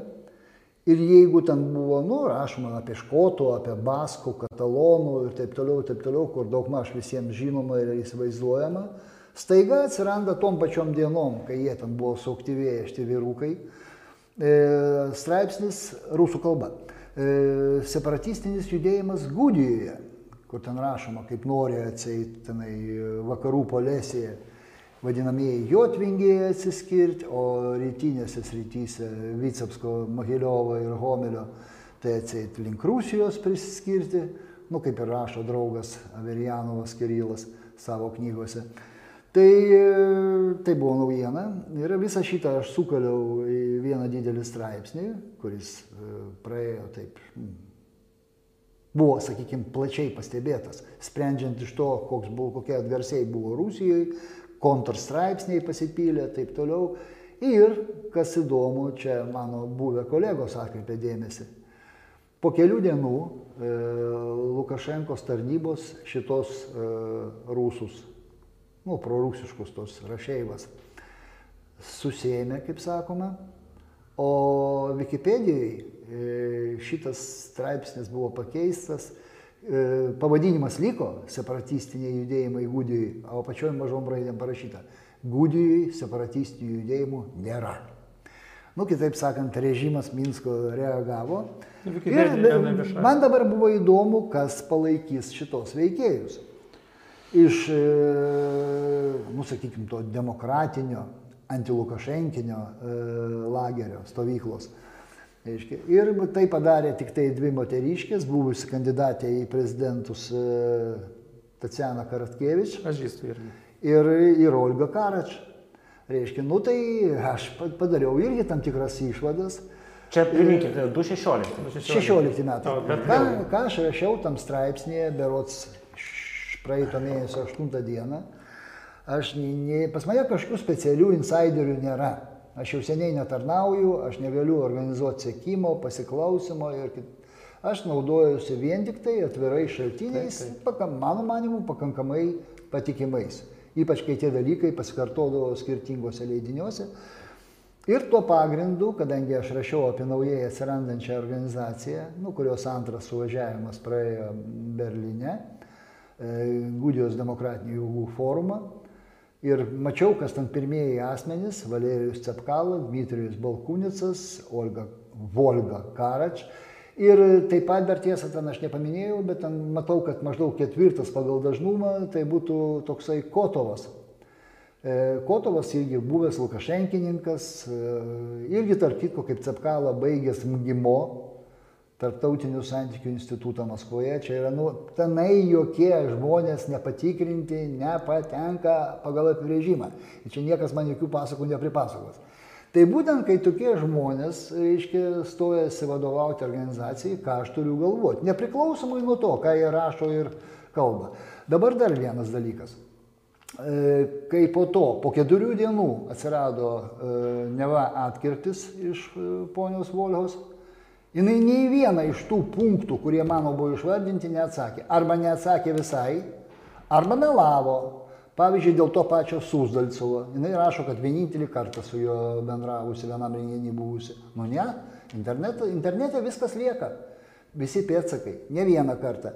Ir jeigu ten buvo, nu, rašoma apie škotų, apie baskų, katalonų ir taip toliau, taip toliau, kur daug maž visiems žinoma ir įsivaizduojama, staiga atsiranda tom pačiom dienom, kai jie ten buvo suaktyvėję šitie vyrukai, e, straipsnis rusų kalba. E, separatistinis judėjimas Gudijoje, kur ten rašoma, kaip nori atseit tenai vakarų polesėje vadinamieji Jotvingiai atsiskirti, o rytinėse srityse Vicapsko, Mahiliovo ir Homelio tai atseit link Rusijos prisiskirti, nu kaip ir rašo draugas Averianovas Kirilas savo knygose. Tai, tai buvo naujiena. Ir visą šitą aš sukaliau į vieną didelį straipsnį, kuris e, praėjo taip, buvo, sakykime, plačiai pastebėtas, sprendžiant iš to, buvo, kokie atgarsiai buvo Rusijoje, kontrstraipsniai pasipylė, taip toliau. Ir, kas įdomu, čia mano buvę kolegos atkreipė dėmesį, po kelių dienų e, Lukašenkos tarnybos šitos e, rūsus, nu, prorusiškus tos rašeivas, susėmė, kaip sakoma, o Wikipedijai e, šitas straipsnis buvo pakeistas pavadinimas liko separatistiniai judėjimai Gudijai, o pačioj mažom raidėm parašyta. Gudijai separatistinių judėjimų nėra. Nu, kitaip sakant, režimas Minsko reagavo. Ir man dabar buvo įdomu, kas palaikys šitos veikėjus. Iš, nu, sakykime, to demokratinio, antilukašenkinio lagerio stovyklos. Reiškia. Ir tai padarė tik tai dvi moteriškės, buvusi kandidatė į prezidentus e, Tatjana Karatkevič. Aš žįstu irgi. Ir, ir Olga Karač. Reiškia, nu tai aš padariau irgi tam tikras išvadas. Čia priminkit, 2016. 16 metai. Ką, ką aš rašiau tam straipsnėje, berots praeito mėnesio 8 dieną, aš, ne, pas mane kažkokių specialių insiderių nėra. Aš jau seniai netarnauju, aš negaliu organizuoti sėkimo, pasiklausimo ir kit... aš naudojuosi vien tik tai atvirai šaltiniais, taip, taip. Pakam, mano manimu, pakankamai patikimais. Ypač kai tie dalykai pasikartodavo skirtingose leidiniuose. Ir tuo pagrindu, kadangi aš rašiau apie naujai atsirandančią organizaciją, nu, kurios antras suvažiavimas praėjo Berlyne, e, Gudijos demokratinių jėgų forumą, ir mačiau, kas ten pirmieji asmenys - Valerijus Cepkala, Dmitrijus Balkūnicas, Olga Volga Karač. Ir taip pat dar tiesą ten aš nepaminėjau, bet ten matau, kad maždaug ketvirtas pagal dažnumą tai būtų toksai Kotovas, E, Kotovas irgi buvęs Lukašenkininkas, e, irgi tarp kitko kaip Cepkala baigęs MGIMO, Tarptautinių santykių institutą Maskvoje. Čia yra, nu, tenai jokie žmonės nepatikrinti nepatenka pagal apibrėžimą. Ir čia niekas man jokių pasakų nepripasakos. Tai būtent, kai tokie žmonės, reiškia, stojasi vadovauti organizacijai, ką aš turiu galvoti, nepriklausomai nuo to, ką jie rašo ir kalba. Dabar dar vienas dalykas. E, kai po to, po keturių dienų atsirado e, neva atkirtis iš e, ponios Volhos, jinai nei vieną iš tų punktų, kurie mano buvo išvardinti, neatsakė. Arba neatsakė visai, arba melavo. Pavyzdžiui, dėl to pačio Susdalcovo. Jinai rašo, kad vienintelį kartą su juo bendravusi, vienam renginį buvusi. Nu ne, internete, internete viskas lieka. Visi pėtsakai, ne vieną kartą.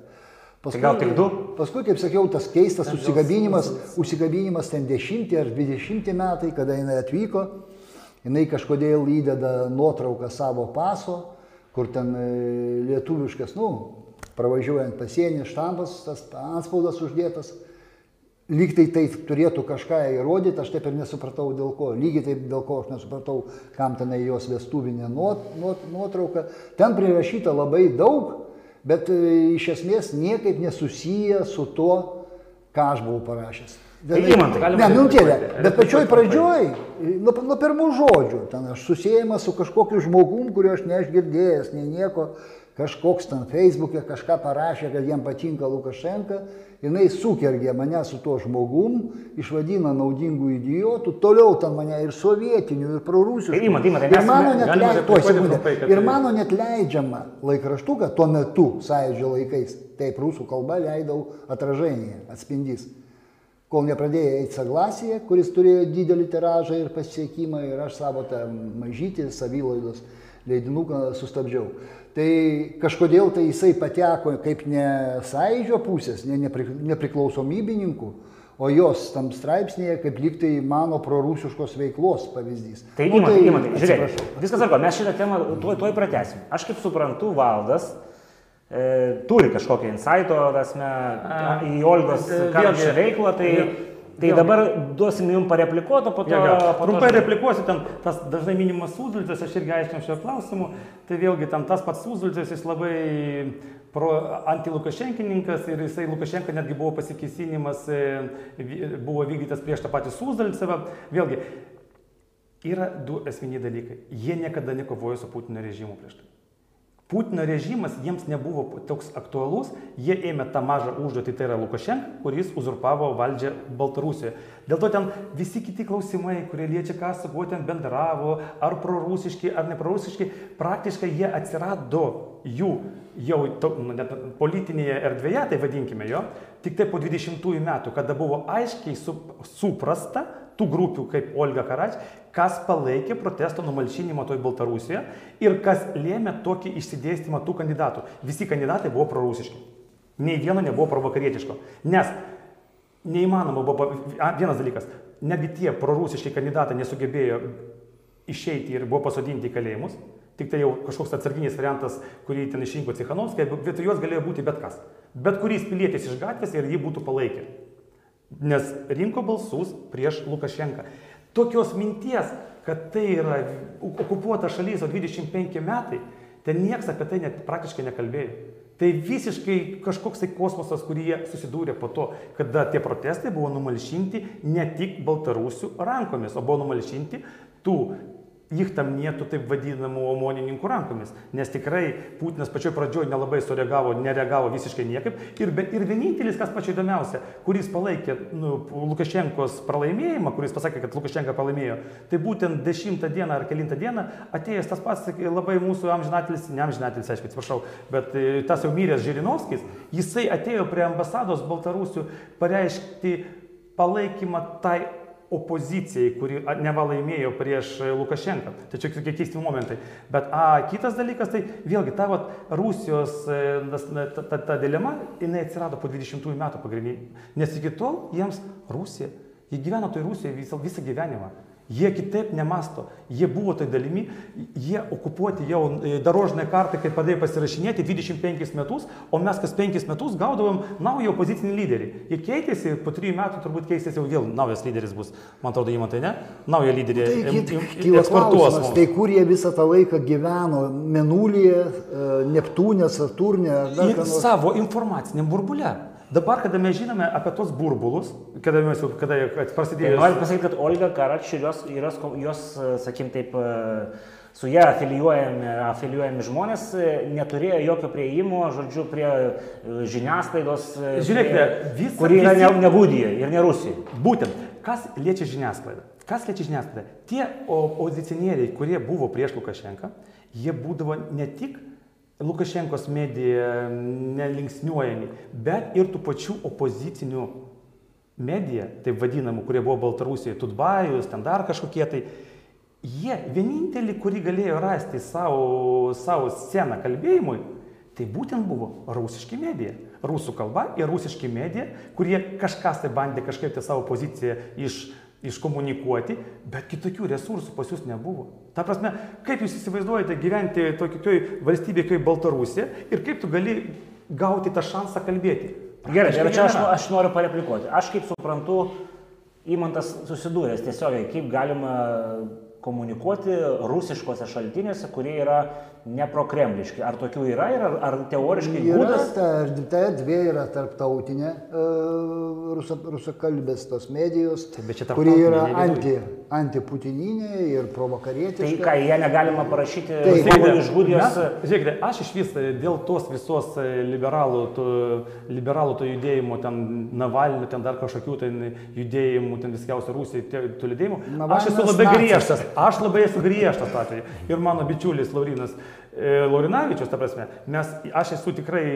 Paskui, tai gal tik du? Paskui, kaip sakiau, tas keistas užsikabinimas, užsikabinimas ten dešimtį ar dvidešimtį metai, kada jinai atvyko, jinai kažkodėl įdeda nuotrauką savo paso, kur ten e, lietuviškas, nu, pravažiuojant pasienį, štampas, tas anspaudas uždėtas. Lyg tai tai turėtų kažką įrodyti, aš taip ir nesupratau dėl ko. Lygiai taip dėl ko aš nesupratau, kam tenai jos vestuvinė nuot, nuot, nuotrauka. Ten prirašyta labai daug, bet e, iš esmės niekaip nesusiję su tuo, ką aš buvau parašęs. Tai įmantai, ne, minutėlė, bet pačioj pradžioj, nuo, nuo pirmų žodžių, ten aš susijęs su kažkokiu žmogum, kurio aš neaš girdėjęs, nei nieko, kažkoks ten Facebook'e kažką parašė, kad jam patinka Lukašenka, jinai sukergė mane su tuo žmogum, išvadina naudingų idiotų, toliau ten mane ir sovietinių, ir prorusiškų. Ir, įmat, įmat, ir, mano net leid... to, sekundę, ir tai- mano net leidžiama laikraštuką tuo metu, sąjūdžio laikais, taip rusų kalba leidau atražainėje, atspindys. Kol nepradėjo eiti Saglasija, kuris turėjo didelį tiražą ir pasiekimą ir aš savo tą mažytį savylaidos leidinuką sustabdžiau. Tai kažkodėl tai jisai pateko kaip ne sąidžio pusės, ne nepri, nepriklausomybininkų, o jos tam straipsnėje kaip liktai mano prorusiškos veiklos pavyzdys. Tai nu, įmantai, tai, įmantai, žiūrėk, viskas arba, mes šitą temą tuoj, tuoj pratesim. Aš kaip suprantu, valdas e, turi kažkokią insaito, tasme, į Olgos karčią veiklą, tai... Vėl Tai Vėl. dabar duosim jums pareplikuoti, po to... Trumpai replikuosiu, ten tas dažnai minimas Sūzdultis, aš irgi aiškinau šio klausimu, tai vėlgi ten tas pats Sūzdultis, jis labai pro antilukašenkininkas ir jisai Lukašenka netgi buvo pasikesinimas, e, buvo vykdytas prieš tą patį Sūzdalcevą. Vėlgi, yra du esminiai dalykai. Jie niekada nekovojo su Putino režimu prieš tai. Putino režimas jiems nebuvo toks aktualus, jie ėmė tą mažą užduotį, tai yra Lukašenka, kuris uzurpavo valdžią Baltarusijoje. Dėl to ten visi kiti klausimai, kurie liečia, kas su kuo ten bendravo, ar prorusiški, ar neprorusiški, praktiškai jie atsirado jų jau to, nu, net politinėje erdvėje, tai vadinkime jo, tik tai po 20 metų, kada buvo aiškiai suprasta, tų grupių kaip Olga Karač, kas palaikė protesto numalšinimą toj Baltarusijoje ir kas lėmė tokį išsidėstymą tų kandidatų. Visi kandidatai buvo prorusiški. Nei vieno nebuvo provakarietiško. Nes neįmanoma buvo, vienas dalykas, netgi tie prorusiški kandidatai nesugebėjo išeiti ir buvo pasodinti į kalėjimus, tik tai jau kažkoks atsarginis variantas, kurį ten išrinko Cichanovskis, vietoj jos galėjo būti bet kas. Bet kuris pilietis iš gatvės ir jį būtų palaikę nes rinko balsus prieš Lukašenką. Tokios minties, kad tai yra okupuota šalis, o 25 metai, ten niekas apie tai net praktiškai nekalbėjo. Tai visiškai kažkoks tai kosmosas, kurį jie susidūrė po to, kada tie protestai buvo numalšinti ne tik baltarusių rankomis, o buvo numalšinti tų Jichtamnietų taip vadinamų omonininkų rankomis. Nes tikrai Putinas pačioj pradžioj nelabai sureagavo, nereagavo visiškai niekaip. Ir, ir vienintelis, kas pačiu įdomiausia, kuris palaikė nu, Lukašenkos pralaimėjimą, kuris pasakė, kad Lukašenka pralaimėjo, tai būtent 10 dieną ar 9 dieną atėjęs tas pats labai mūsų amžinatelis, ne amžinatelis, aišku, atsiprašau, bet e, tas jau myrės Žirinovskis, jisai atėjo prie ambasados Baltarusių pareiškti palaikymą tai opozicijai, kuri neva laimėjo prieš Lukašenką. Tai čia tokie keisti momentai. Bet a, kitas dalykas, tai vėlgi ta vat, Rusijos e, ta, ta, ta dilema, jinai atsirado po 20 metų pagrindiniai. Nes iki tol jiems Rusija, jie gyveno toj Rusijoje visą, visą gyvenimą. Jie kitaip nemasto, jie buvo tai dalimi, jie okupuoti jau e, darožinę kartą, kai padėjo pasirašinėti 25 metus, o mes kas 5 metus gaudavom naują opozicinį lyderį. Jie keitėsi, po 3 metų turbūt keisės jau vėl naujas lyderis bus, man atrodo, įmantai, ne? Naują lyderį Tai eksportuos. tai kur jie visą tą laiką gyveno? Menulėje, e, Neptūne, Saturnė, ar dar nors? savo informaciniam burbule. Dabar, kada mes žinome apie tos burbulus, kada mes jau, kada jie Tai prasidėjo... noriu pasakyti, kad Olga Karač ir jos, jos, jos e, sakykim taip, e, su ją afilijuojami, afilijuojami žmonės e, neturėjo jokio prieimo, žodžiu, prie žiniasklaidos, Žiūrėkite, visa- kuri yra ne, ne Gudijoje ir ne Rusijoje. Būtent, kas liečia žiniasklaidą? Kas liečia žiniasklaidą? Tie opozicionieriai, kurie buvo prieš Lukašenką, jie būdavo ne tik Lukašenkos medija nelinksniuojami, bet ir tų pačių opozicinių medija, taip vadinamų, kurie buvo Baltarusijoje, Tutbajus, ten dar kažkokie tai, jie vienintelį, kurį galėjo rasti savo, savo sceną kalbėjimui, tai būtent buvo rusiški medija. Rusų kalba ir rusiški medija, kurie kažkas tai bandė kažkaip tai savo poziciją iš, iškomunikuoti, bet kitokių resursų pas jūs nebuvo. Ta prasme, kaip jūs įsivaizduojate gyventi tokioj valstybėje kaip Baltarusija ir kaip tu gali gauti tą šansą kalbėti? Gerai, bet čia aš, aš noriu pareplikuoti. Aš kaip suprantu, įmantas susidūręs tiesiogiai, kaip galima komunikuoti rusiškose šaltiniuose, kurie yra neprokremliški. Ar tokių yra ir ar, ar teoriškai Yra būdas? ta, ta erdvė yra tarptautinė e, rusa, rusakalbės tos medijos, čia kuri yra anti, antiputininė ir Tai provokarietiška. ką, jie negalima parašyti žmogui iš Gudijos. Žiūrėkite, aš iš vis dėl tos visos e, liberalų, to, liberalų to judėjimo, ten Navalnių, ten dar kažkokių ten judėjimų, ten viskiausių Rusijai, tų judėjimų, aš Navalnas esu labai griežtas, aš labai esu griežtas atveju. Ir mano bičiulis Laurinas e, Laurinavičius, ta prasme, mes, aš esu tikrai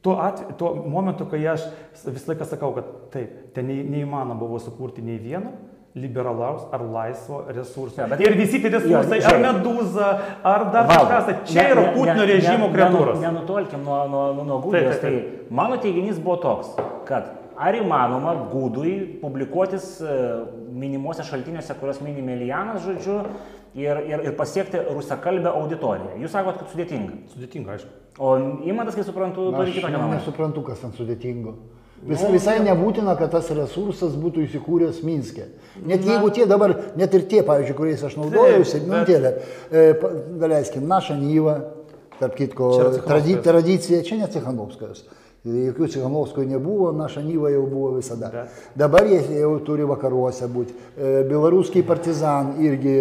Tuo, atveju, tuo momentu, kai aš visą laiką sakau, kad taip, ten neįmanoma buvo sukurti nei vieno liberalaus ar laisvo resurso. Jo, bet- ir visi tie resursai, Jo, ar medūza, ar dar kažkas, tai čia ne- yra Putino režimo kreatūros. nenu- Nenutolkim nuo, nuo, nuo, nuo Gudijos. Taip, Tai mano teiginys buvo toks, kad ar įmanoma Gudui publikuotis e, minimuose šaltiniuose, kuriuos mini Melijanas, žodžiu, ir, ir, ir pasiekti rusakalbę auditoriją. Jūs sakot, kad sudėtinga. Sudėtinga, aišku. O įmantas, kaip suprantu, turi Aš kitokią nuomonę. nesuprantu, kas ten sudėtingo. Vis, visai nebūtina, kad tas resursas būtų įsikūręs Minske. Net jeigu tie dabar, net ir tie, pavyzdžiui, kuriais aš naudojausi, nu, bet- e, daleiskim, naša Nyva, tarp kitko, tradi, tradicija, čia ne Cichanovskas. Jokių Cichanovskų nebuvo, naša Nyva jau buvo visada. Bet- Dabar jie jau turi vakaruose būti. E, Belaruskiai partizan irgi,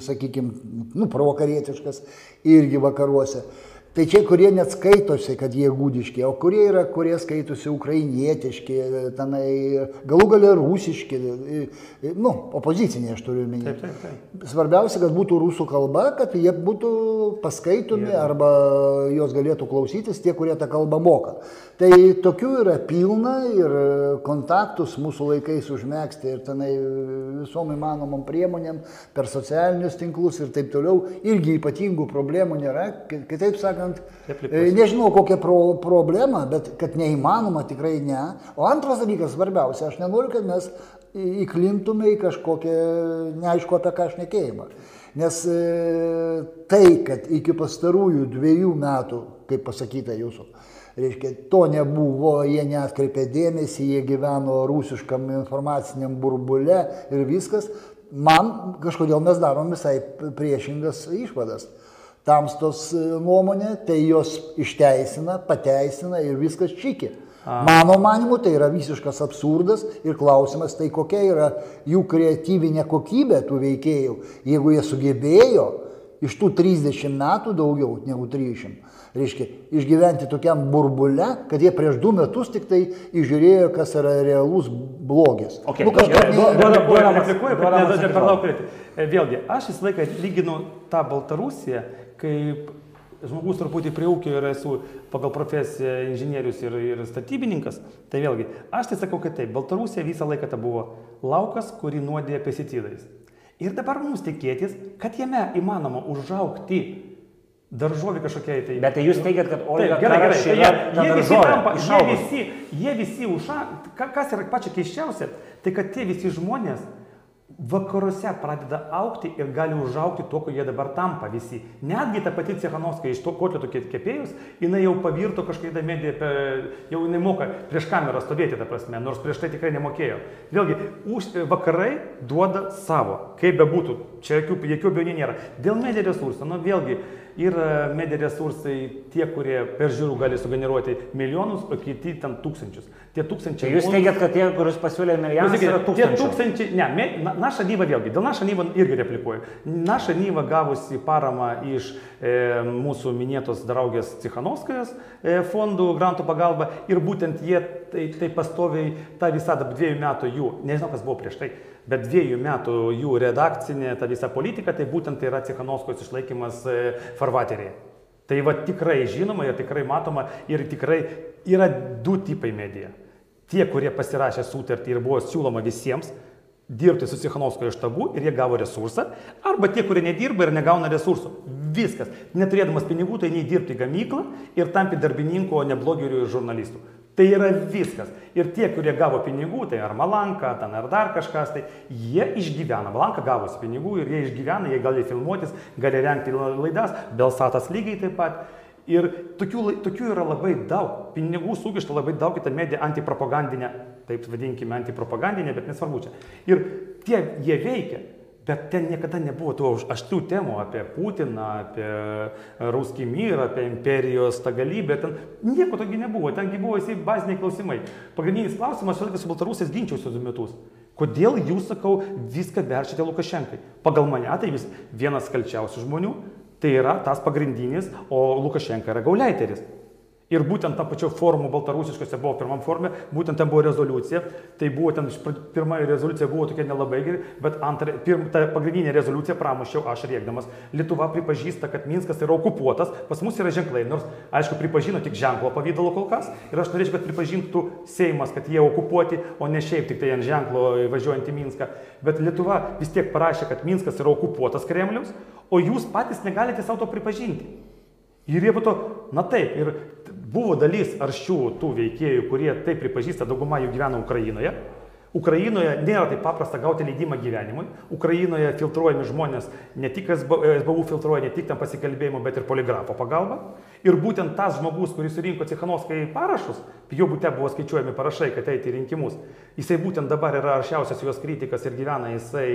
sakykime, nu, provokarietiškas, irgi vakaruose. Tai čia, kurie net skaitosi, kad jie gudiški, o kurie yra, kurie skaitosi ukrainietiški, tenai galų gale rusiški, nu, opoziciniai aš turiu minėti. Taip, taip, taip. Svarbiausia, kad būtų rusų kalba, kad jie būtų paskaitomi arba jos galėtų klausytis tie, kurie tą kalbą moka. Tai tokių yra pilna ir kontaktus mūsų laikais užmėgsti ir tenai visom įmanomom priemonėm per socialinius tinklus ir taip toliau irgi ypatingų problemų nėra. Ki- Kitaip sakant, Replikuosiu. e, nežinau kokia pro, problema, bet kad neįmanoma tikrai ne. O antras dalykas svarbiausia, aš nenoriu, kad mes įklintume į kažkokią neaišku apie ką šnekėjimą. Nes e, tai, kad iki pastarųjų dviejų metų, kaip pasakyta jūsų, reiškia, to nebuvo, jie neatkreipė dėmesį, jie gyveno rusiškam informaciniam burbule ir viskas, man kažkodėl mes darom visai priešingas išvadas. Tamstos e, nuomonė, tai jos išteisina, pateisina ir viskas čiki. Mano manimu, tai yra visiškas absurdas ir klausimas, tai kokia yra jų kreatyvinė kokybė tų veikėjų, jeigu jie sugebėjo iš tų 30 metų daugiau negu 300, reiškia, išgyventi tokiam burbule, kad jie prieš du metus tik tai išžiūrėjo, kas yra realus blogis. Okay, Nu. E, Vėlgi, aš visą laiką lyginu tą Baltarusiją, kaip žmogus truputį prie ūkio ir esu pagal profesiją inžinierius ir, ir statybininkas. Tai vėlgi, aš tai sakau, kad taip, Baltarusija visą laiką tai buvo laukas, kurį nuodė pesticidais. Ir dabar mums tikėtis, kad jame įmanoma užaukti daržovė kažkokia tai. Bet tai jūs teigiat, kad Olga gerai, gerai. Tai jie, ta jie, visi tampa, jie visi, jie visi uža, ka- kas yra pačia keiščiausia, tai kad tie visi žmonės vakaruose pradeda aukti ir gali užaukti to, ko jie dabar tampa visi. Netgi ta pati Cechanovska iš to kotleto ke- kepėjus, jinai jau pavirto kažkaip medija, jau jinai moka prieš kamerą stovėti, ta prasme, nors prieš tai tikrai nemokėjo. Vėlgi, už, vakarai duoda savo, kaip bebūtų, čia jokių, jokių abejonių nėra. Dėl medija resursų, nu vėlgi, yra medija resursai tie, kurie per žiūrų gali sugeneruoti milijonus, o kiti ten tūkstančius. Tie Tai tūkstančiai... jūs mūsų- teigiat, kad tie, kuriuos pasiūlė milijonas, Klausykite, yra Tie tūkstančiai. tūkstančiai, ne, me, na, naša nyva vėlgi, dėl naša nyva irgi replikuoju. Naša nyva gavusi paramą iš e, mūsų minėtos draugės Cichanovskajos e, fondų grantų pagalba ir būtent jie tai, tai pastoviai tą visą dviejų metų jų, nežinau kas buvo prieš tai, bet dviejų metų jų redakcinė ta visa politika, tai būtent tai yra Cichanovskos išlaikymas e, farvaterėje. Tai va tikrai žinoma ir tikrai matoma ir tikrai yra du tipai medija. Tie, kurie pasirašė sutartį ir buvo siūloma visiems dirbti su Sichanovskojo štabu ir jie gavo resursą, arba tie, kurie nedirba ir negauna resursų. Viskas. Neturėdamas pinigų, tai nei dirbti gamyklą ir tampi darbininku, o ne blogeriu ir žurnalistu. Tai yra viskas. Ir tie, kurie gavo pinigų, tai ar Malanka, ten ar dar kažkas, tai jie išgyvena. Malanka gavosi pinigų ir jie išgyvena, jie gali filmuotis, gali renkti laidas, Belsatas lygiai taip pat. Ir tokių, tokių yra labai daug. Pinigų sugišta labai daug į tą mediją antipropagandinę, taip vadinkime antipropagandinę, bet nesvarbu čia. Ir tie jie veikia. Bet ten niekada nebuvo tų aštrių temų apie Putiną, apie Ruskį myrą, apie imperijos tą galybę. Ten nieko togi nebuvo. Tengi buvo visi baziniai klausimai. Pagrindinis klausimas, aš su Baltarusais ginčiausi du metus. Kodėl jūs, sakau, viską verčiate Lukašenkai? Pagal mane tai vis vienas kalčiausių žmonių, tai yra tas pagrindinis, o Lukašenka yra gauleiteris. Ir būtent tą pačią formą baltarusiškose buvo pirmam formė, būtent ten buvo rezoliucija. Tai buvo ten, pirma rezoliucija buvo tokia nelabai geri, bet antra, pirm, ta pagrindinė rezoliucija pramušiau aš rėkdamas. Lietuva pripažįsta, kad Minskas yra okupuotas, pas mus yra ženklai, nors aišku pripažino tik ženklo pavydalo kol kas. Ir aš norėčiau, kad pripažintų Seimas, kad jie okupuoti, o ne šiaip tik tai ant ženklo važiuojant į Minską. Bet Lietuva vis tiek parašė, kad Minskas yra okupuotas Kremliaus, o jūs patys negalite savo to pripažinti. Ir jie to, na taip, ir buvo dalis aršių tų veikėjų, kurie tai pripažįsta, dauguma jų gyvena Ukrainoje. Ukrainoje nėra taip paprasta gauti leidimą gyvenimui. Ukrainoje filtruojami žmonės, ne tik SB SBU filtruoja, ne tik ten pasikalbėjimo, bet ir poligrafo pagalba. Ir būtent tas žmogus, kuris surinko Cichanovskai parašus, jo būte buvo skaičiuojami parašai, kad eiti į rinkimus. Jisai būtent dabar yra aršiausias jos kritikas ir gyvena jisai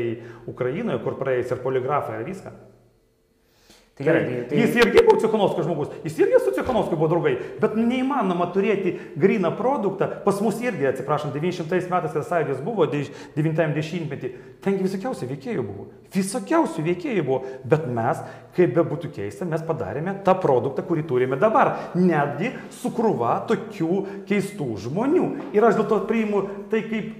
Ukrainoje, kur praeis ir poligrafą ir viską. Tai gerai, tai, tai, Jis irgi buvo Cichanovskio žmogus, jis irgi su Cichanovskiu buvo draugai, bet neįmanoma turėti gryną produktą. Pas mus irgi, atsiprašom, 900 metais, kai sąjūdis buvo, 90-metį, tengi visokiausių veikėjų buvo. Visokiausių veikėjų buvo, bet mes, kaip be būtų keista, mes padarėme tą produktą, kurį turime dabar. Netgi su krūva tokių keistų žmonių. Ir aš dėl to priimu tai kaip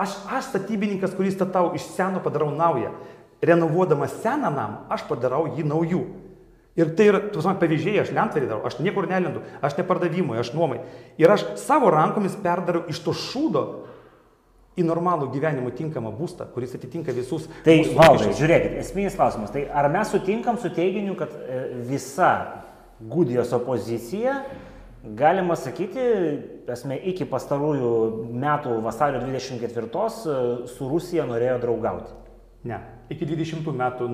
Aš, aš statybininkas, kuris statau iš seno padarau naują. Renovuodamas seną namą, aš padarau jį naujų. Ir tai yra, tu man pavyzdžiai, aš lentvarį darau, aš niekur nelendu, aš nepardavimui, aš nuomai. Ir aš savo rankomis perdarau iš to šūdo į normalų gyvenimo tinkamą būstą, kuris atitinka visus. tai valdai, žiūrėkit, esminis klausimas. Tai ar mes sutinkam su teiginiu, kad e, visa Gudijos opozicija, galima sakyti, esmė, iki pastarųjų metų vasario 24 e, su Rusija norėjo draugauti? Ne, iki 20 metų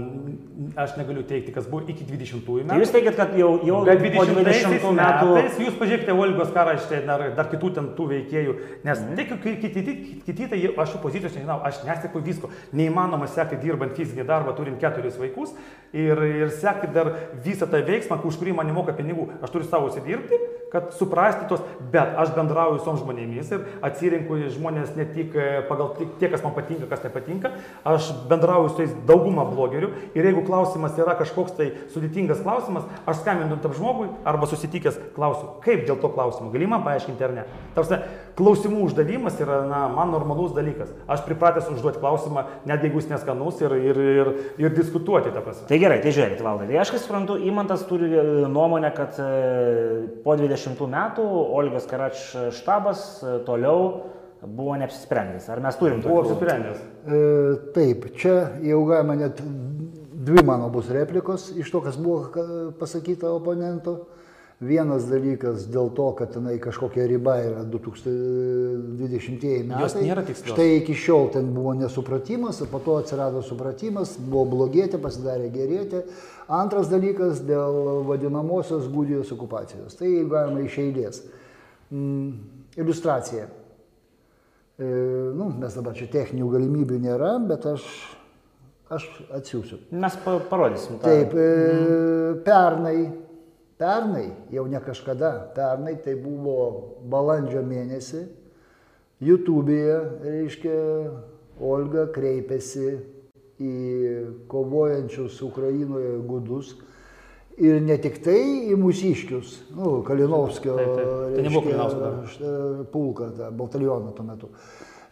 aš negaliu teikti, kas buvo iki 20 metų. Tai jūs teigiat, kad jau, jau Bet po 20 20 metų metais jūs pažiūrėkite Olgos karaštę, dar, dar kitų ten tų veikėjų, nes mm. tik kiti, kiti, kiti, tai aš jų pozicijos nežinau, aš neseku visko. Neįmanoma sekti dirbant fizinį darbą, turint keturis vaikus ir, ir sekti dar visą tą veiksmą, už kurį man nemoka pinigų. Aš turiu savo įsidirbti, kad suprasti tos, bet aš bendrauju su žmonėmis ir atsirinku žmonės ne tik e, pagal tik tie, kas man patinka, kas nepatinka, aš bendrauju su jais daugumą blogerių ir jeigu klausimas yra kažkoks tai sudėtingas klausimas, aš skambinu tam žmogui arba susitikęs klausiu, kaip dėl to klausimo, gali man paaiškinti ar ne. Tarsi, klausimų uždavimas yra, na, man normalus dalykas. Aš pripratęs užduoti klausimą, net jeigu jis neskanus ir, ir, ir, ir diskutuoti tą prasme. Tai gerai, tai žiūrėkit, valdai. Tai aš kaip suprantu, Imantas turi e, nuomonę, kad e, po 20 metų Olgos Karač štabas e, toliau buvo neapsisprendęs. Ar mes turim Buvo tokių? apsisprendęs. E, taip, čia jau galima net dvi mano bus replikos iš to, kas buvo pasakyta oponento. Vienas dalykas dėl to, kad tenai kažkokia riba yra 2020 metai. Jos nėra tikslios. Štai iki šiol ten buvo nesupratimas, o po to atsirado supratimas, buvo blogėti, pasidarė gerėti. Antras dalykas dėl vadinamosios gudijos okupacijos. Tai galima iš eilės. Mm, iliustracija. E, nu, mes dabar čia techninių galimybių nėra, bet aš, aš atsiųsiu. Mes pa parodysim. tą. Taip, e, pernai, pernai, jau ne kažkada, pernai tai buvo balandžio mėnesį, YouTube'e, reiškia, Olga kreipėsi į kovojančius Ukrainoje gudus. Ir ne tik tai į mūsiškius, nu, Kalinovskio Taip, taip. Tai št- pulką, tą batalioną tuo metu.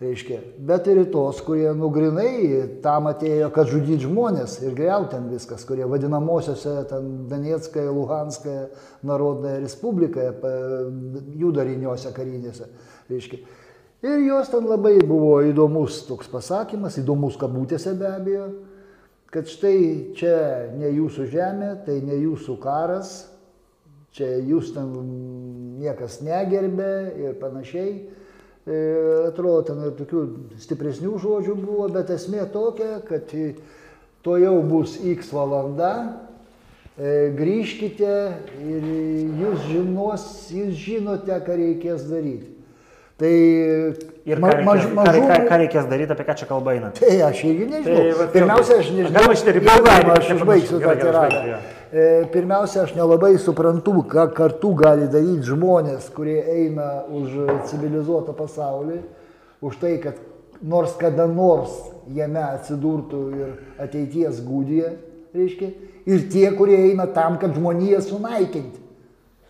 Reiškia, bet ir į tos, kurie nugrinai tam atėjo, kad žudyti žmonės ir greut ten viskas, kurie vadinamosiose ten Donetskaja, Luhanskaja, Narodnaja Respublikaja, pa- jų dariniuose karinėse. Reiškia. Ir jos ten labai buvo įdomus toks pasakymas, įdomus kabutėse be abejo, kad štai čia ne jūsų žemė, tai ne jūsų karas, čia jūs ten niekas negerbė ir panašiai. E, Atrodo, ten ir tokių stipresnių žodžių buvo, bet esmė tokia, kad to jau bus X valanda, e, grįžkite ir jūs, žinos, jūs žinote, ką reikės daryti. Tai Ir ką, ma- reikės, maž- ką, mažų- ką, ką reikės daryti, apie ką čia kalba eina? Tai aš irgi nežinau. Tai vat Pirmiausia, aš nežinau. galima šitą daryti, aš užbaigsiu tą tiradą. E, Pirmiausia, aš nelabai suprantu, ką kartu gali daryti žmonės, kurie eina už civilizuotą pasaulį, už tai, kad nors kada nors jame atsidurtų ir ateities gūdija, reiškia, ir tie, kurie eina tam, kad žmoniją sunaikinti.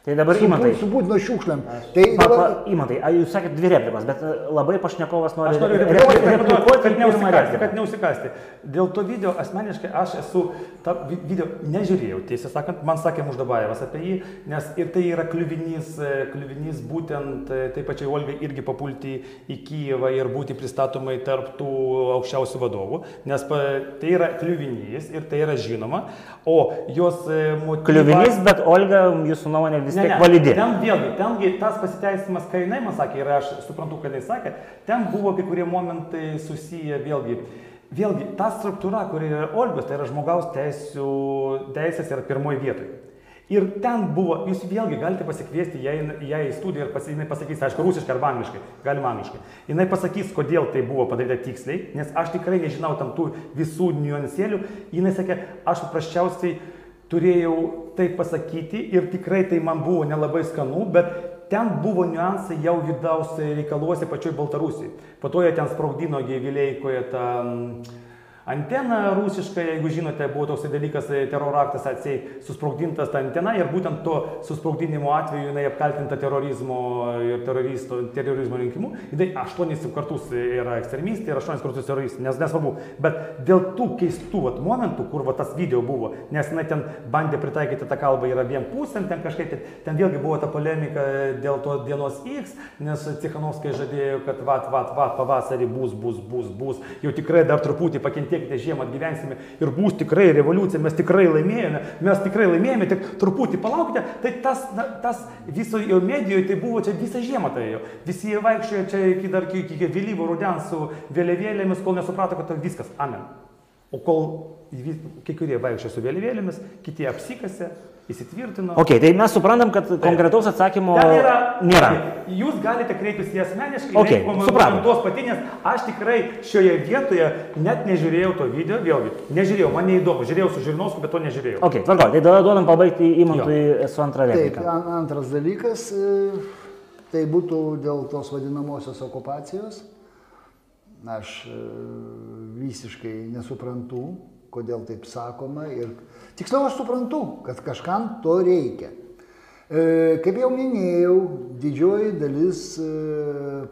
Tai dabar Su, įmatai. su Putino šiukšliam. Tai dabar, įmatai, a, jūs sakėt dvi replikos, bet e, labai pašnekovas nori Aš noriu re- replikuoti, re- replikuoti kad neusikasti, kad neusikasti. Dėl to video asmeniškai aš esu, tą vi- video nežiūrėjau, tiesą sakant, man sakė Muždabajevas apie jį, nes ir tai yra kliuvinys, e, kliuvinys būtent e, taip pačiai Olgai irgi papulti į Kyivą ir būti pristatomai tarp tų aukščiausių vadovų, nes tai yra kliuvinys ir tai yra žinoma, o jos motyvas... Kliuvinys, bet Olga, jūsų nuomonė, vis tiek validi. Ten vėlgi, tengi tas pasiteisimas, kai jinai man sakė, ir aš suprantu, kad jinai sakė, ten buvo kai kurie momentai susiję vėlgi. Vėlgi, ta struktūra, kuri yra Olgos, tai yra žmogaus teisų, teisės yra pirmoji vietoje. Ir ten buvo, jūs vėlgi galite pasikviesti ją, ją į studiją ir pas, jinai pasakys, aišku, rusiškai arba angliškai, galima angliškai. Jinai pasakys, kodėl tai buvo padaryta tiksliai, nes aš tikrai nežinau tam tų visų niuansėlių. Jinai sakė, aš paprasčiausiai turėjau tai pasakyti ir tikrai tai man buvo nelabai skanu, bet ten buvo niuansai jau vidaus reikaluose pačioj Baltarusijai. Po to jie ten sprogdino gyvileikoje tą mm, anteną rusišką, jeigu žinote, buvo toks dalykas, e, teroro aktas atsiai susprogdintas ta antena ir būtent to susprogdinimo atveju jinai apkaltinta terorizmo ir teroristo, terorizmo rinkimu. Jinai aštuonis kartus yra ekstremistė ir aštuonis kartus teroristė, nes nesvarbu. Bet dėl tų keistų vat, momentų, kur va, tas video buvo, nes jinai ten bandė pritaikyti tą kalbą ir abiem pusėm, ten kažkaip, ten, ten vėlgi buvo ta polemika dėl to dienos X, nes Cichanovskai žadėjo, kad vat, vat, vat, pavasarį bus, bus, bus, bus, jau tikrai dar truputį pakentėkite žiemą, gyvensime ir bus tikrai revoliucija, mes tikrai laimėjome, mes tikrai laimėjome, tik truputį palaukite, tai tas, na, tas viso jo medijoje tai buvo čia visą žiemą tai jo. Visi jie vaikščiojo čia iki dar iki, iki vėlyvo rudens su vėliavėlėmis, kol nesuprato, kad tai viskas, amen. O kol kai kurie vaikščiojo su vėliavėlėmis, kiti apsikasė, įsitvirtino. Ok, tai mes suprantam, kad konkretaus atsakymo Ten yra, nėra. Jūs galite kreiptis į asmeniškai, Ok, jeigu komentuos supratom. patinės. Aš tikrai šioje vietoje net nežiūrėjau to video, vėlgi, nežiūrėjau, man neįdomu, žiūrėjau su Žirinovskiu, bet to nežiūrėjau. Ok, tvarko, tai tada duodam pabaigti įmantui su antra Taip, replika. an- antras dalykas, e, tai būtų dėl tos vadinamosios okupacijos. Aš e, visiškai nesuprantu, kodėl taip sakoma ir tiksliau aš suprantu, kad kažkam to reikia. E, Kaip jau minėjau, didžioji dalis e,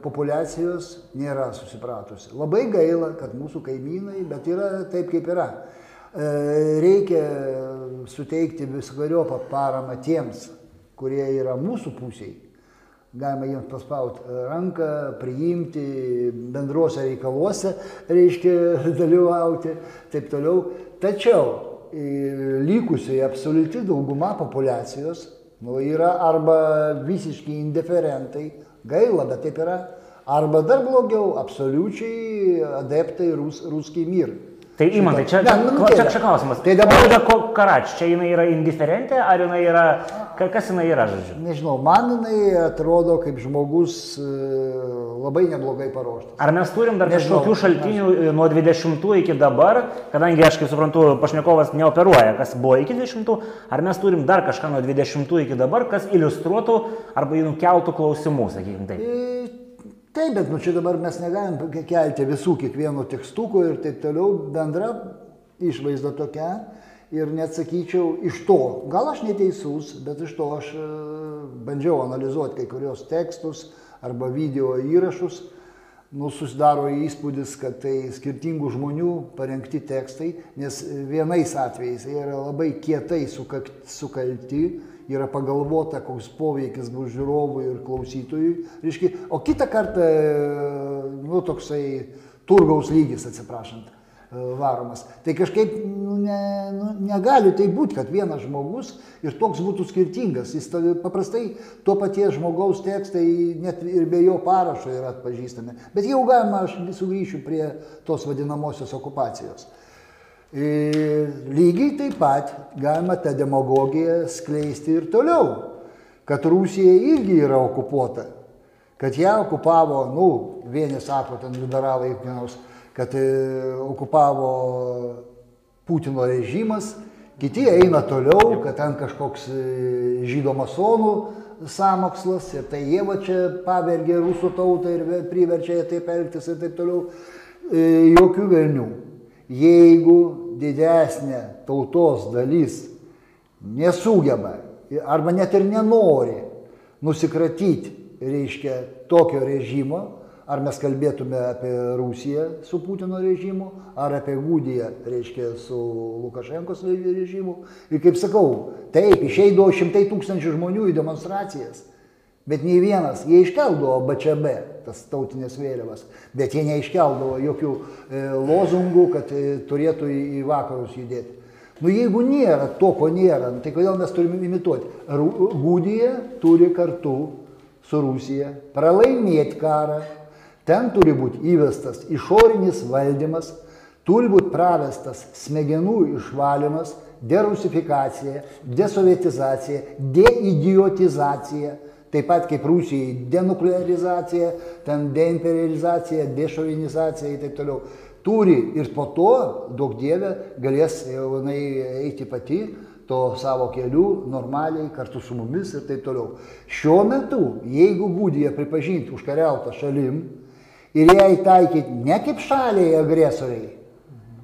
populacijos nėra susipratusi. Labai gaila, kad mūsų kaimynai, bet yra taip, kaip yra. Reikia suteikti visokariopą paramą tiems, kurie yra mūsų pusiai. Galima jiems paspauti ranką, priimti bendruose reikaluose, reiškia (laughs) dalyvauti, taip toliau. Tačiau likusiai absoliuti dauguma populacijos nu, yra arba visiškai indiferentai, gaila, bet taip yra, arba dar blogiau, absoliučiai adeptai rus, ruskiai mir. Tai įmantai, čia, Ne, nu, čia, čia klausimas. tai dabar- Olga Karač, čia jinai yra indiferentė, ar jinai yra, kas jinai yra, žodžiu? Nežinau, man jinai atrodo kaip žmogus e, labai neblogai paruoštas. Ar mes turim dar Nežinau, kažkokių šaltinių e, nuo 20 iki dabar, kadangi aš kaip suprantu, pašnekovas neoperuoja, kas buvo iki 20, ar mes turim dar kažką nuo 20 iki dabar, kas iliustruotų arba nukeltų klausimų, sakykime taip. E, Taip, bet nu čia dabar mes negalim ke- kelti visų kiekvieno tekstukų ir taip toliau. Bendra išvaizda tokia ir net sakyčiau iš to, gal aš neteisus, bet iš to aš e, bandžiau analizuoti kai kurios tekstus arba video įrašus. Nu, susidaro įspūdis, kad tai skirtingų žmonių parengti tekstai, nes vienais atvejais jie yra labai kietai sukalti, yra pagalvota, koks poveikis bus žiūrovui ir klausytojui. Reiškia, o kitą kartą, nu, toksai turgaus lygis, atsiprašant, e, varomas. Tai kažkaip nu, ne, nu, negali tai būti, kad vienas žmogus ir toks būtų skirtingas. Jis ta- paprastai to paties žmogaus tekstai net ir be jo parašo yra atpažįstami. Bet jau galima, aš sugrįšiu prie tos vadinamosios okupacijos. E, Lygiai taip pat galima tą demagogiją skleisti ir toliau, kad Rusija irgi yra okupuota, kad ją okupavo, nu, vieni sako, ten liberalai, vienos, kad e, okupavo Putino režimas, kiti eina toliau, kad ten kažkoks e, žydo masonų samokslas ir tai jie va čia pavergė rusų tautą ir ve- priverčia ją taip elgtis ir taip toliau. E, Jokių velnių. Jeigu didesnė tautos dalis nesugeba arba net ir nenori nusikratyti, reiškia, tokio režimo, ar mes kalbėtume apie Rusiją su Putino režimu, ar apie Gudiją, reiškia, su Lukašenkos režimu. Ir kaip sakau, taip, išeidavo šimtai tūkstančių žmonių į demonstracijas, bet nei vienas, jie iškeldavo BČB, tas tautinės vėliavas, bet jie neiškeldavo jokių e, lozungų, kad e, turėtų į, į vakarus judėti. Nu jeigu nėra to, ko nėra, nu, tai kodėl mes turime imituoti? Gudija turi kartu su Rusija pralaimėti karą, ten turi būti įvestas išorinis valdymas, turi būti pravestas smegenų išvalymas, derusifikacija, desovietizacija, deidiotizacija, taip pat kaip Rusijai denuklearizacija, ten deimperializacija, dešovinizacija ir taip toliau. Turi ir po to, daug dievė, galės jau jinai eiti pati to savo keliu normaliai kartu su mumis ir taip toliau. Šiuo metu, jeigu Gudija pripažinti užkariautą šalim ir jai taikyti ne kaip šaliai agresoriai,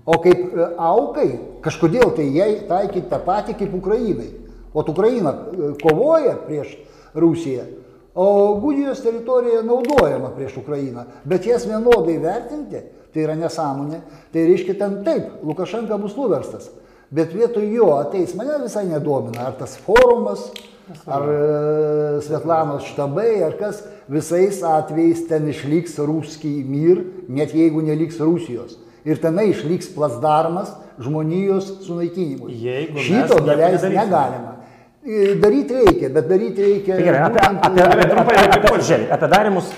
o kaip e, aukai, kažkodėl tai jai taikyti tą patį kaip Ukrainai. O Ukraina e, kovoja prieš Rusiją, o Gudijos teritorija naudojama prieš Ukrainą. Bet jas vienodai vertinti, tai yra nesąmonė. Tai reiškia ten taip, Lukašenka bus nuverstas. Bet vietoj jo ateis mane visai nedomina, ar tas forumas, ar e, Svetlanos štabai, ar kas, visais atvejais ten išliks ruskiai mir, net jeigu neliks Rusijos. Ir tenai išliks plasdarmas žmonijos sunaikinimui. Šito daleisti negalima. E, Daryti reikia, bet daryti reikia. Tai gerai, apie, apie, apie, apie, apie apie, žiūrėk, apie darimus.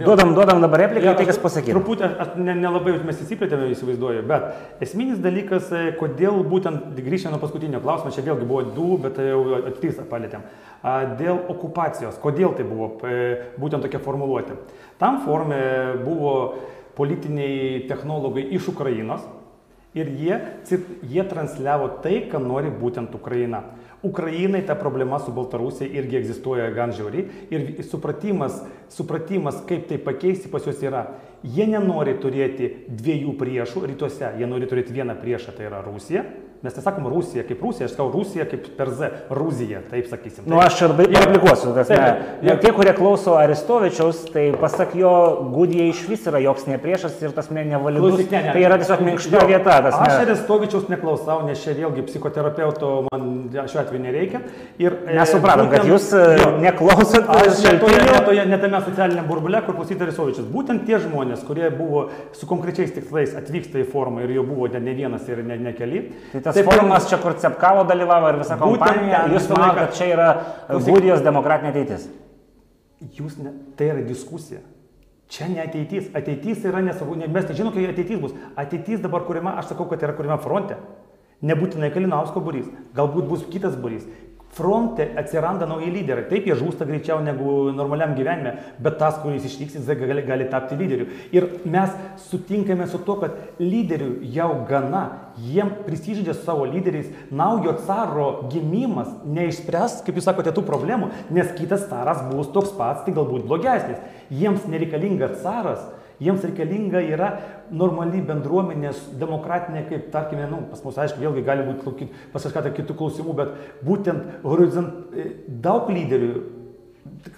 Duodam, duodam dabar repliką, tai kas pasakyti. Truputį, aš ne- nelabai mes įsiplėtėme, įsivaizduoju, bet esminis dalykas, e, kodėl būtent grįžtame nuo paskutinio klausimo, čia vėlgi buvo du, bet tai jau trys palėtėm. Dėl okupacijos, kodėl tai buvo e, būtent tokia formuluotė. Tam forme buvo politiniai technologai iš Ukrainos ir jie, jie transliavo tai, ką nori būtent Ukraina. Ukrainai ta problema su Baltarusija irgi egzistuoja gan žiauri ir supratimas, supratimas, kaip tai pakeisti pas juos yra. Jie nenori turėti dviejų priešų rytuose, jie nori turėti vieną priešą, tai yra Rusija, Mes nesakom Rusija kaip Rusija, aš sakau Rusija kaip per Z, Ruzija, taip sakysim. Nu, aš ir replikuosiu. tas Taip, ne- ir- Tie, kurie klauso Aristovičiaus, tai pasak jo, Gudija iš vis yra joks ne priešas ir tas ne nevalidus. Ne, ne. Tai yra tiesiog minkšta vieta. Tas Aš Aristovičiaus neklausau, nes čia vėlgi psichoterapeuto man šiuo atveju nereikia. Ir, e, Mes supratom, kad jūs e, jo, neklausot Aš ne toje, šaltinių. ne toje, ne tame socialinėme burbule, kur klausyti Aristovičius. Būtent tie žmonės, kurie buvo su konkrečiais tikslais atvyksta į forumą ir jo buvo ne, ne vienas ir ne, ne keli. Tai tas Taip, forumas čia, kur Cepkavo dalyvavo ir visa kompanija, ten jūs manote, kad čia yra. Gudijos demokratinė ateitis. Jūs ne, tai yra diskusija. Čia ne ateitis. Ateitis yra nesvarbu, ne, mes nežinom, kai ateitis bus. Ateitis dabar kuriama, aš sakau, kad yra kuriama fronte. Nebūtinai Kalinausko būrys, galbūt bus kitas būrys. Fronte atsiranda nauji lyderiai. Taip, jie žūsta greičiau negu normaliam gyvenime, bet tas, kuris išvyks, jis gali, gali tapti lyderiu. Ir mes sutinkame su to, kad lyderių jau gana, jiem prisižydė su savo lyderiais, naujo caro gimimas neišspręs, kaip jūs sakote, tų problemų, nes kitas caras bus toks pats, tik galbūt blogesnis. Jiems nereikalinga caras, jiems reikalinga yra normali bendruomenės, demokratinė, kaip tarkime, nu, pas mus aišku, vėlgi gali būti pas kažką tai kitų klausimų, bet būtent horizont, e, daug lyderių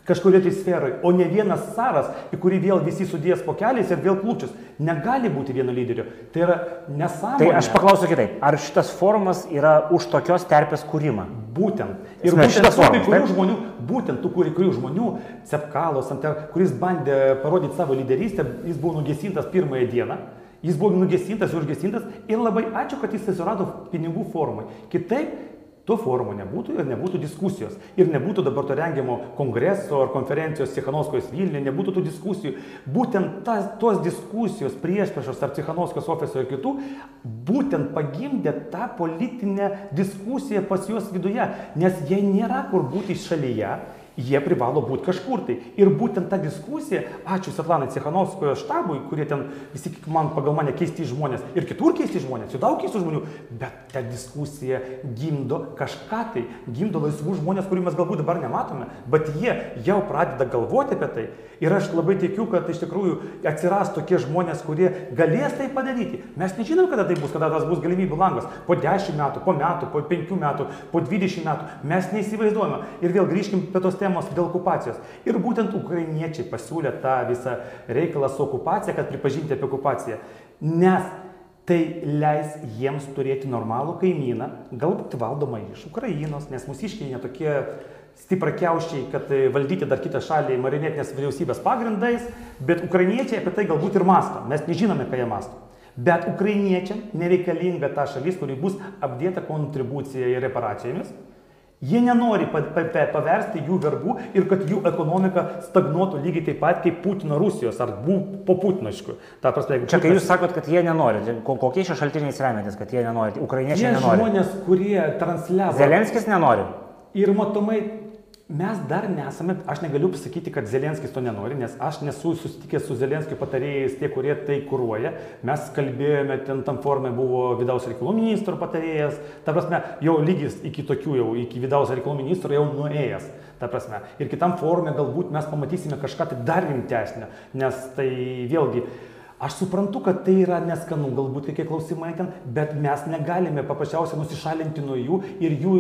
kažkurioje tai sferoje, o ne vienas caras, į kurį vėl visi sudės po keliais ir vėl klūčius. Negali būti vieno lyderio. Tai yra nesąmonė. Tai aš paklausiu kitaip. Ar šitas forumas yra už tokios terpės kūrimą? Būtent. Ir Esmė, būtent tų forumas, kurių žmonių, būtent tų kai kurių žmonių, Cepkalos, kuris bandė parodyti savo lyderystę, jis buvo nugesintas pirmąją dieną. Jis buvo nugesintas, užgesintas ir labai ačiū, kad jis surado pinigų formai. Kitaip to forumo nebūtų ir nebūtų diskusijos. Ir nebūtų dabar to rengiamo kongreso ar konferencijos Cichanovskos Vilniuje, nebūtų tų diskusijų. Būtent tas, tos diskusijos prieš priešos tarp Cichanovskos ofiso ir kitų, būtent pagimdė tą politinę diskusiją pas juos viduje. Nes jie nėra kur būti šalyje, jie privalo būti kažkur tai. Ir būtent ta diskusija, ačiū Svetlanai Cichanovskojo štabui, kurie ten visi man pagal mane keisti žmonės ir kitur keisti žmonės, jų daug keistų žmonių, bet ta diskusija gimdo kažką tai, gimdo laisvų žmonės, kurių mes galbūt dabar nematome, bet jie jau pradeda galvoti apie tai. Ir aš labai tikiu, kad iš tikrųjų atsiras tokie žmonės, kurie galės tai padaryti. Mes nežinom, kada tai bus, kada tas bus galimybių langas. Po 10 metų, po metų, po 5 metų, po 20 metų. Mes neįsivaizduojame. Ir vėl grįžkim prie tos temos dėl okupacijos. Ir būtent ukrainiečiai pasiūlė tą visą reikalą su okupacija, kad pripažinti apie okupaciją. Nes tai leis jiems turėti normalų kaimyną, galbūt valdomą iš Ukrainos, nes mūsiškiai netokie stiprakiauščiai, kad e, valdyti dar kitą šalį marionetinės vyriausybės pagrindais, bet ukrainiečiai apie tai galbūt ir masto. Mes nežinome, ką jie masto. Bet ukrainiečiam nereikalinga ta šalis, kuri bus apdėta kontribucija ir reparacijomis. Jie nenori pa, pa, pa, paversti jų verbų ir kad jų ekonomika stagnuotų lygiai taip pat kaip Putino Rusijos ar po Putinoškų. Ta prasme, Čia kai Putinas- jūs sakot, kad jie nenori, tai ko- kokiais čia šaltiniais remiantis, kad jie nenori, ukrainiečiai nenori. žmonės, kurie transliavo. Zelenskis nenori. Ir matomai, mes dar nesame, aš negaliu pasakyti, kad Zelenskis to nenori, nes aš nesu susitikęs su Zelenskio patarėjais, tie, kurie tai kūruoja. Mes kalbėjome, ten tam formė buvo vidaus reikalų ministro patarėjas, ta prasme, jau lygis iki tokių, jau iki vidaus reikalų ministro jau nuėjęs. Ta prasme. Ir kitam forume galbūt mes pamatysime kažką tai dar rimtesnio, nes tai vėlgi Aš suprantu, kad tai yra neskanu, galbūt kokie klausimai ten, bet mes negalime paprasčiausiai nusišalinti nuo jų ir jų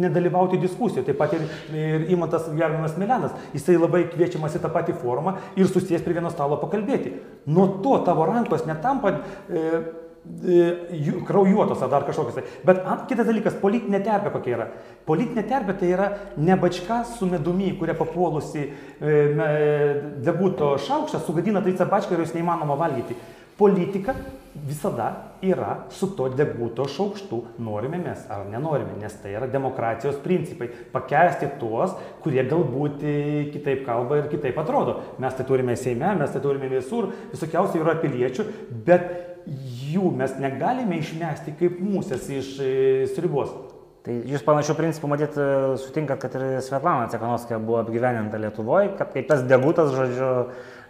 nedalyvauti diskusijoje. Taip pat ir, ir įmantas gerbiamas Melenas, jisai labai kviečiamas į tą patį forumą ir susės prie vieno stalo pakalbėti. Nuo to tavo rankos netampa e, kraujuotos ar dar kažkokios. Tai. Bet ant, kitas dalykas, politinė terpė kokia yra. Politinė terpė tai yra ne bačka su medumi, kuria papuolusi e, debuto šaukštą, sugadina tai tą bačką ir jos neįmanoma valgyti. Politika visada yra su to deguto šaukštu, norime mes ar nenorime, nes tai yra demokratijos principai. Pakesti tuos, kurie galbūt e, kitaip kalba ir kitaip atrodo. Mes tai turime Seime, mes tai turime visur, visokiausių yra piliečių, bet jų mes negalime išmesti kaip musės iš e, sriubos. Tai jūs panašių principų, matyt, e, sutinkat, kad ir Svetlana Cekanovskė buvo apgyveninta Lietuvoje, kad kaip tas degutas, žodžiu.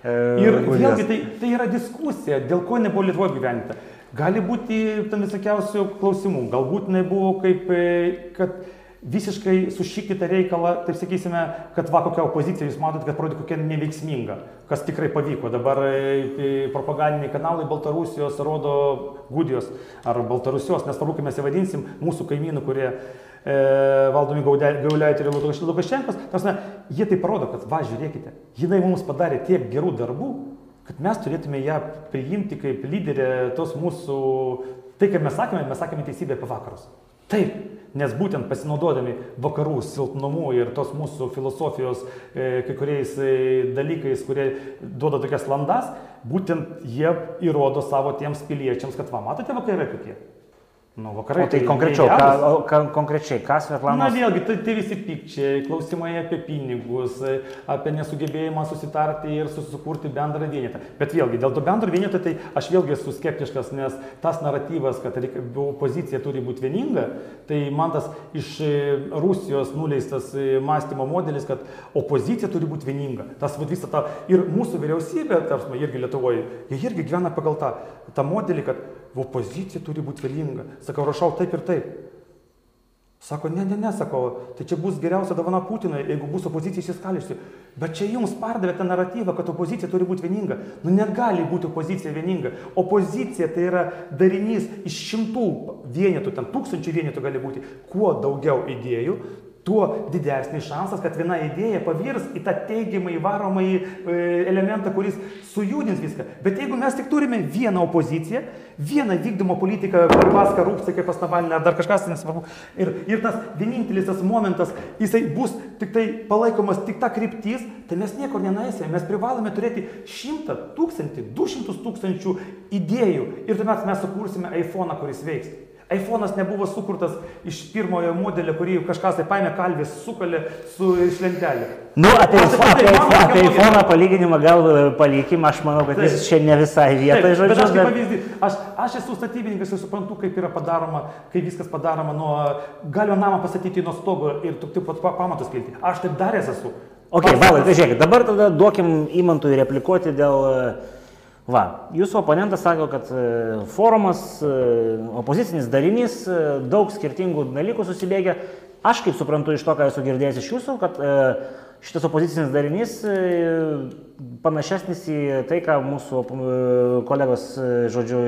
e, Ir vėlgi tai, tai yra diskusija, dėl ko nebuvo Lietuvoje gyventa. Gali būti tam visokiausių klausimų. Galbūt jinai buvo kaip, e, kad visiškai sušikite reikalą, taip sakysime, kad va kokia opozicija, jūs matote, kad parodė kokia neveiksminga, kas tikrai pavyko. Dabar e, e, propagandiniai kanalai Baltarusijos rodo Gudijos ar Baltarusijos, nesvarbu, kaip mes įvadinsim, mūsų kaimynų, kurie e, valdomi Gauliaitė ir Lukašenkos, tarsi, jie tai parodo, kad va, žiūrėkite, jinai mums padarė tiek gerų darbų, kad mes turėtume ją priimti kaip lyderę tos mūsų, tai, kaip mes sakėme, mes sakėme teisybę apie vakarus. Taip, nes būtent pasinaudodami vakarų silpnumu ir tos mūsų filosofijos e, kai kuriais e, dalykais, kurie duoda tokias landas, būtent jie įrodo savo tiems piliečiams, kad va, matote vakarai kokie. Nu, vakarai. O tai, tai konkrečiau, ką, ką, konkrečiai, kas Svetlana? Na vėlgi, tai, tai visi pykčiai, klausimai apie pinigus, apie nesugebėjimą susitarti ir susikurti bendrą vienetą. Bet vėlgi, dėl to bendro vieneto, tai aš vėlgi esu skeptiškas, nes tas naratyvas, kad opozicija turi būti vieninga, tai man tas iš e, Rusijos nuleistas e, mąstymo modelis, kad opozicija turi būti vieninga. Tas visą tą ir mūsų vyriausybė, tarsi irgi Lietuvoje, jie irgi gyvena pagal tą, tą modelį, kad opozicija turi būti vieninga. Sakau, rašau taip ir taip. Sako, ne, ne, ne, sako, tai čia bus geriausia dovana Putinui, jeigu bus opozicija įsiskaliusi. Bet čia jums pardavėte naratyvą, kad opozicija turi būti vieninga. Nu, negali būti opozicija vieninga. Opozicija tai yra darinys iš šimtų vienetų, ten tūkstančių vienetų gali būti. Kuo daugiau idėjų, tuo didesnis šansas, kad viena idėja pavirs į tą teigiamą įvaromąjį e, elementą, kuris sujudins viską. Bet jeigu mes tik turime vieną opoziciją, vieną vykdymo politiką, Barbas korupcija, kaip pas Navalinė, ar dar kažkas nesvarbu, ir, ir tas vienintelis tas momentas, jisai bus tik tai palaikomas tik ta kryptis, tai mes niekur nenaisime. Mes privalome turėti šimtą, tūkstantį, du šimtus tūkstančių idėjų ir tuomet mes sukursime iPhone, kuris veiks iPhone'as nebuvo sukurtas iš pirmojo modelio, kurį kažkas tai paėmė kalvis, sukalė su iš lentelė. Nu, apie, apie, apie, apie iPhone palyginimą gal e, palikim, aš manau, kad taip. jis čia ne visai vietoje žodžiu. Bet aš kaip pavyzdį, aš, aš esu statybininkas ir suprantu, kaip yra padaroma, kaip viskas padaroma nuo, galima namą pastatyti nuo stogo ir tik pat pamatus kelti. Aš taip daręs esu. Ok, valai, tai žiūrėkit, dabar tada duokim įmantui replikuoti dėl uh, Va, jūsų oponentas sako, kad e, forumas, e, opozicinis darinys, e, daug skirtingų dalykų susibėgia. Aš kaip suprantu iš to, ką esu girdėjęs iš jūsų, kad šitas opozicinis darinys panašesnis į tai, ką mūsų kolegos, žodžiu,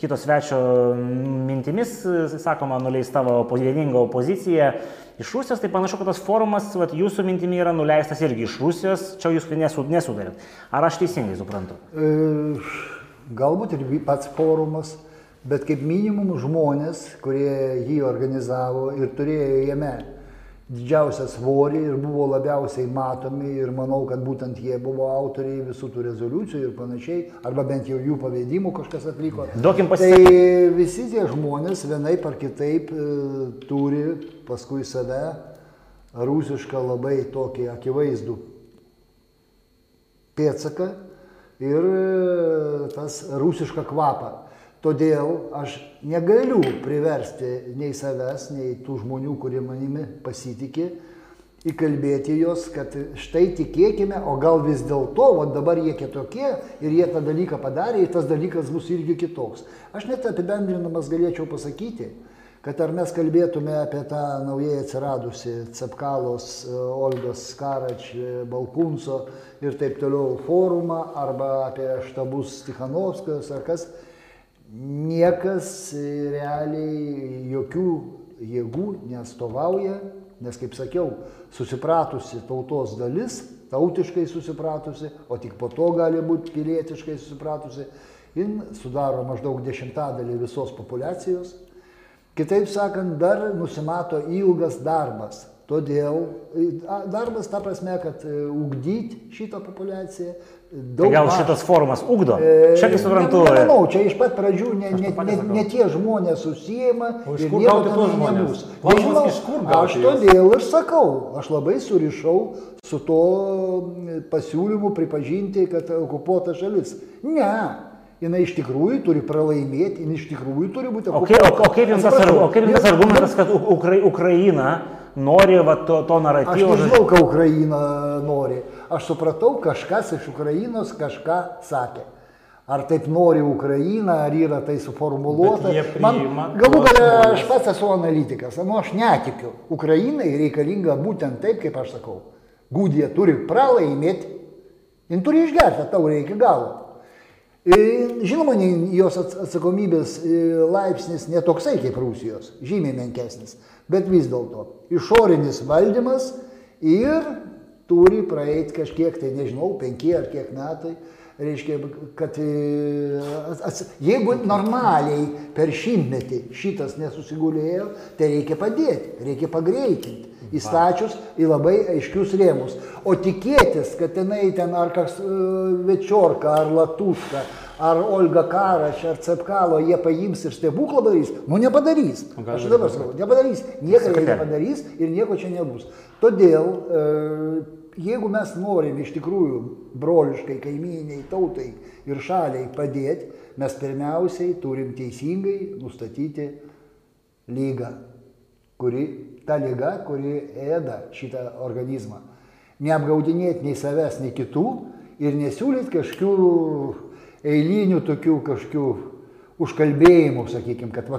kitos svečio mintimis, sakoma, nuleis tavo vieningą opoziciją iš Rusijos, tai panašu, kad tas forumas, vat, jūsų mintimi yra nuleistas irgi iš Rusijos, čia jūs nesudarėt. Ar aš teisingai suprantu? E, galbūt ir pats forumas, bet kaip minimum žmonės, kurie jį organizavo ir turėjo jame didžiausią svorį ir buvo labiausiai matomi ir manau, kad būtent jie buvo autoriai visų tų rezoliucijų ir panašiai, arba bent jau jų pavedimų kažkas atliko. Duokim pasisakyti. Tai visi tie žmonės vienaip ar kitaip e, turi paskui save rusišką labai tokį akivaizdų pėtsaką ir e, tas rusišką kvapą. Todėl aš negaliu priversti nei savęs, nei tų žmonių, kurie manimi pasitikė, įkalbėti juos, kad štai tikėkime, o gal vis dėlto, o dabar jie kitokie ir jie tą dalyką padarė ir tas dalykas bus irgi kitoks. Aš net apibendrinamas galėčiau pasakyti, kad ar mes kalbėtume apie tą naujai atsiradusi Cepkalos, Olgos Karač, Balkunso ir taip toliau forumą, arba apie štabus Tikhanovskijos ar kas, niekas realiai jokių jėgų neatstovauja, nes, kaip sakiau, susipratusi tautos dalis, tautiškai susipratusi, o tik po to gali būti pilietiškai susipratusi, jin sudaro maždaug dešimtadalį visos populacijos. Kitaip sakant, dar nusimato ilgas darbas. Todėl darbas ta prasme, kad e, ugdyti šitą populaciją, Daug tai gal šitas forumas ugdo? E, čia kaip suprantu. Ne, nemanau, čia iš pat pradžių ne, ne, ne, ne tie žmonės susijęma ir nieko ten nebus. Nežinau, aš todėl ir sakau, aš labai surišau su to pasiūlymu pripažinti, kad okupuota šalis. Ne, jinai iš tikrųjų turi pralaimėti, jinai iš tikrųjų turi būti okupuota. O, kaip, o kaip jums tas argumentas, kad Ukra Ukraina nori va, to, to naratyvo? Aš nežinau, ką Ukraina nori aš supratau, kažkas iš Ukrainos kažką sakė. Ar taip nori Ukraina, ar yra tai suformuoluota. Man, galų galę aš pats esu analitikas, nu aš netikiu. Ukrainai reikalinga būtent taip, kaip aš sakau. Gudija turi pralaimėti, jin turi išgerti taurę iki galo. E, Žinoma, jos ats- atsakomybės e, laipsnis netoksai kaip Rusijos, žymiai menkesnis, bet vis dėlto išorinis valdymas ir turi praeiti kažkiek, tai nežinau, penki ar kiek metai, reiškia, kad e, ats- jeigu normaliai per šimtmetį šitas nesusigulėjo, tai reikia padėti, reikia pagreitinti, įstačius į labai aiškius rėmus. O tikėtis, kad tenai ten ar kas e, Večiorka, ar Latuška, ar Olga Karaš, ar Cepkalo jie paims ir stebuklą darys, nu nepadarys. Gal Aš dabar sakau, nepadarys, Sakate. nepadarys ir nieko čia nebus. Todėl, e, jeigu mes norim iš tikrųjų broliškai kaiminiai tautai ir šaliai padėti, mes pirmiausiai turim teisingai nustatyti lygą, kuri, ta lyga, kuri ėda šitą organizmą. Neapgaudinėti nei savęs, nei kitų ir nesiūlyti kažkokių eilinių tokių kažkokių užkalbėjimų, sakykime, kad va,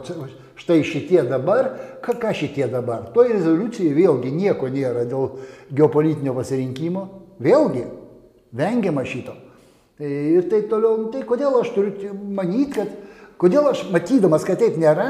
štai šitie dabar, ką, ką šitie dabar. Toj rezoliucijai vėlgi nieko nėra dėl geopolitinio pasirinkimo, vėlgi vengiama šito. Tai Ir taip toliau, nu, tai kodėl aš turiu manyti, kad, kodėl aš matydamas, kad taip nėra,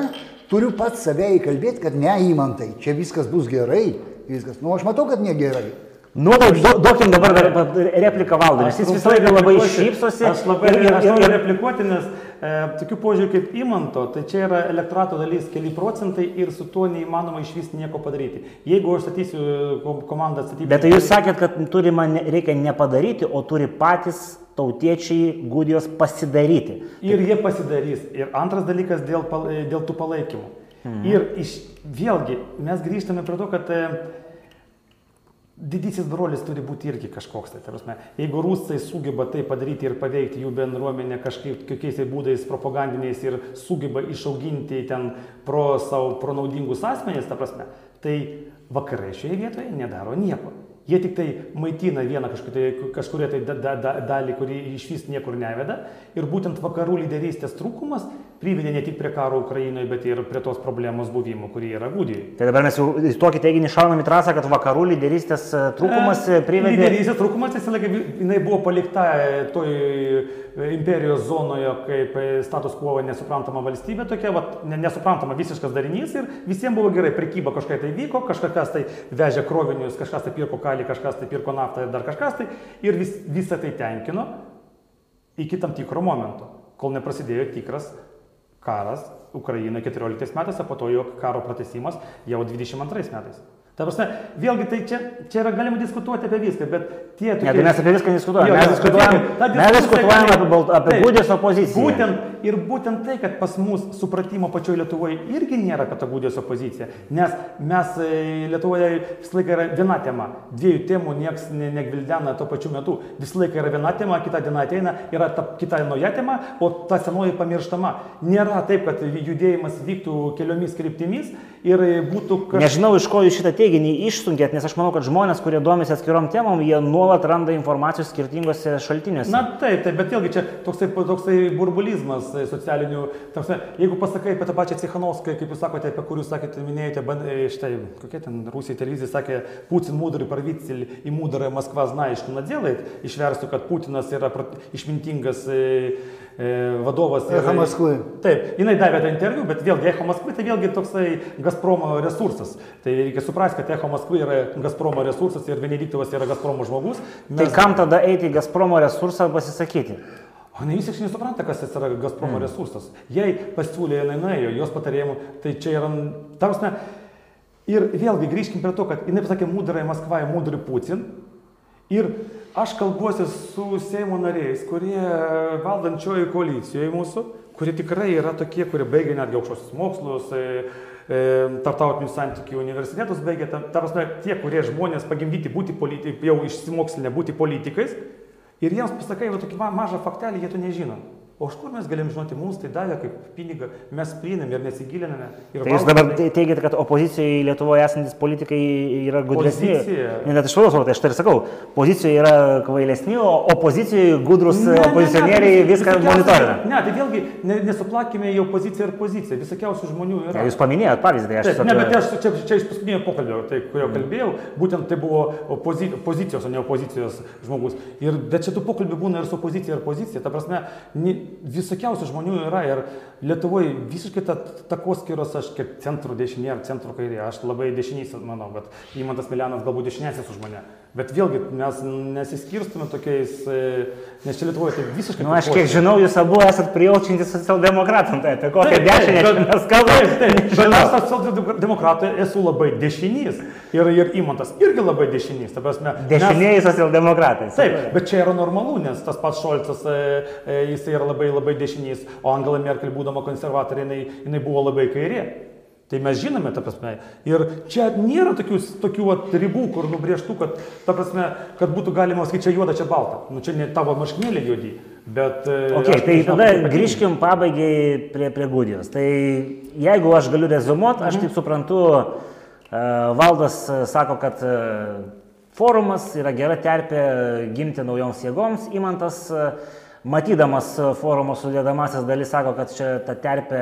turiu pats save įkalbėti, kad neįmantai, čia viskas bus gerai, viskas. Nu, aš matau, kad negerai. Nu, tai du- duokim dabar repliką valdui, nes jis visą laiką labai šypsosi. Aš labai ir, ir, ir, noriu ir, replikuoti, nes tokių požiūrių kaip įmanto, tai čia yra elektorato dalis keli procentai ir su tuo neįmanoma iš vis nieko padaryti. Jeigu aš statysiu kom- komandą statyti... bet tai jūs sakėt, kad turi man reikia nepadaryti, o turi patys tautiečiai gudijos pasidaryti. Ir jie pasidarys. Ir antras dalykas dėl, dėl tų palaikymų. Mhm. Ir iš, vėlgi mes grįžtame prie to, kad e, didysis brolis turi būti irgi kažkoks. Tai, ta prasme, jeigu rusai sugeba tai padaryti ir paveikti jų bendruomenę kažkaip kokiais tai būdais propagandiniais ir sugeba išauginti ten pro savo pro naudingus asmenys, ta prasme, tai vakarai šioje vietoje nedaro nieko. Jie tik tai maitina vieną tai, kažkuria tai da, da, da, dalį, kuri iš vis niekur neveda. Ir būtent vakarų lyderystės trūkumas privedė ne tik prie karo Ukrainoje, bet ir prie tos problemos buvimo, kurie yra Gudijoje. Tai dabar mes jau į tokį teiginį šaunam į trasą, kad vakarų lyderystės e, trūkumas e, privedė. Lyderystės trūkumas visą laiką jinai buvo palikta e, toj e, imperijos zonoje kaip status quo nesuprantama valstybė, tokia vat, ne, nesuprantama visiškas darinys ir visiems buvo gerai, prekyba kažkaip tai vyko, kažkas tai vežė krovinius, kažkas tai pirko kalį, kažkas tai pirko naftą ir dar kažkas tai ir vis, visą tai tenkino iki tam tikro momento, kol neprasidėjo tikras karas Ukrainoje 14 metais, o po to jo karo pratesimas jau 22 metais. Ta prasme, vėlgi tai čia, čia yra galima diskutuoti apie viską, bet tie... Ne, tai mes apie viską neskutuojame. Jo, Mes jo, diskutuojam, bet ta mes diskusija diskutuojam gali- apie, apie. Gudijos opoziciją. Būtent, ir būtent tai, kad pas mus supratimo pačioje Lietuvoje irgi nėra apie tą Gudijos opoziciją, nes mes e, Lietuvoje visą laiką yra viena tema, dviejų temų niekas ne- negvildena tuo pačiu metu. Visą laiką yra viena tema, kita diena ateina, yra ta kita nauja tema, o ta senoji pamirštama. Nėra taip, kad judėjimas vyktų keliomis kryptimis ir būtų kažkas... Nežinau, iš ko jūs šitą teiginį išsunkėt, nes aš manau, kad žmonės, kurie domisi atskirom temom, jie nuolat randa informacijos skirtingose šaltiniuose. Na taip, taip bet vėlgi čia toksai, toksai burbulizmas socialinių, tamsai, jeigu pasakai apie tą pačią Cichanovską, kaip jūs sakote, apie kurį sakėte, minėjote, band, e, štai, kokie ten Rusijai televizija sakė, Putin mudrį parvycil į mudrą Maskvą, na, iš Nadelait, išverstų, kad Putinas yra išmintingas. E, vadovas. ir- Echo Maskvai. Taip, jinai davė tą interviu, bet vėlgi Echo Maskvai tai vėlgi toksai Gazpromo resursas. Tai reikia suprasti, kad Echo Maskvai yra Gazpromo resursas ir Benediktovas yra Gazpromo žmogus. Tai kam tada eiti į Gazpromo resursą pasisakyti? O ne, jis iš nesupranta, kas tas yra Gazpromo mm. resursas. Jei pasiūlė, jinai nuėjo, jos patarėjimų, tai čia yra, tarsi, ir vėlgi grįžkim prie to, kad jinai pasakė mudrai Maskvai, mudrai Putin. Ir aš kalbuosi su Seimo nariais, kurie valdančioji koalicijoje mūsų, kurie tikrai yra tokie, kurie baigia netgi aukštosius mokslus, e, e, tartautinių santykių universitetus baigia, ta, ta prasme, tie, kurie žmonės pagimdyti būti politi, jau išsimokslinę būti politikais, ir jiems pasakai, va tokį ma- mažą faktelį, jie to nežino. O iš kur mes galim žinoti, mums tai davė kaip pinigą, mes prieinam ir nesigiliname. Ir Tai jūs dabar te- teigiate, kad opozicijoje Lietuvoje esantis politikai yra gudresni. Pozicija. Ne, net iš vadovų, tai aš tai ir sakau, pozicijoje yra kvailesni, o opozicijoje gudrus Ne, ne, ne, opozicionieriai tai viską visokiausių- monitorina. Ne, tai vėlgi ne, nesuplakime į opoziciją ir poziciją. Visokiausių žmonių yra. Ja, jūs paminėjot pavyzdį, tai aš tiesiog- ne, bet aš čia, čia iš paskutinio pokalbio, tai, kurio kalbėjau, būtent tai buvo opozi, pozicijos, o ne opozicijos žmogus. Ir, bet čia tų pokalbių būna ir su opozicija, ir pozicija. Ta prasme, ni- visokiausių žmonių yra ir Lietuvoje visiškai ta takoskyros, aš kaip centro dešinė ar centro kairė, aš labai dešinys, manau, bet Įmantas Milianas galbūt dešinėsis už mane. Bet vėlgi mes nesiskirstume tokiais, e, nes čia Lietuvoje tai visiškai... Nu, aš kiek takoskyra. žinau, jūs abu esat prijaučiantys socialdemokratam, tai apie kokią dešinę mes kalbame. Taip, bet aš socialdemokratai esu labai dešinys ir, ir įmontas irgi labai dešinys. Mes- Dešinieji socialdemokratai. Taip, bet čia yra normalu, nes tas pats Šolcas, e, e, jisai yra labai labai dešinys, o Angela Merkel būdama konservatorė, jinai, jinai buvo labai kairė. Tai mes žinome, ta prasme. Ir čia nėra tokių, tokių vat, ribų, kur nubrėžtų, kad, ta prasme, kad būtų galima sakyti, čia juoda, čia balta. Nu, čia ne tavo marškinėlė juodi. Bet... e, Okay, aš tai nežinau, tada ypatingai. grįžkim pabaigai prie, prie Gudijos. Tai jeigu aš galiu rezumuoti, aš taip suprantu, e, Valdas e, sako, kad forumas yra gera terpė gimti naujoms jėgoms. Įmantas, e, matydamas e, forumo sudėdamasis dalis, sako, kad čia ta terpė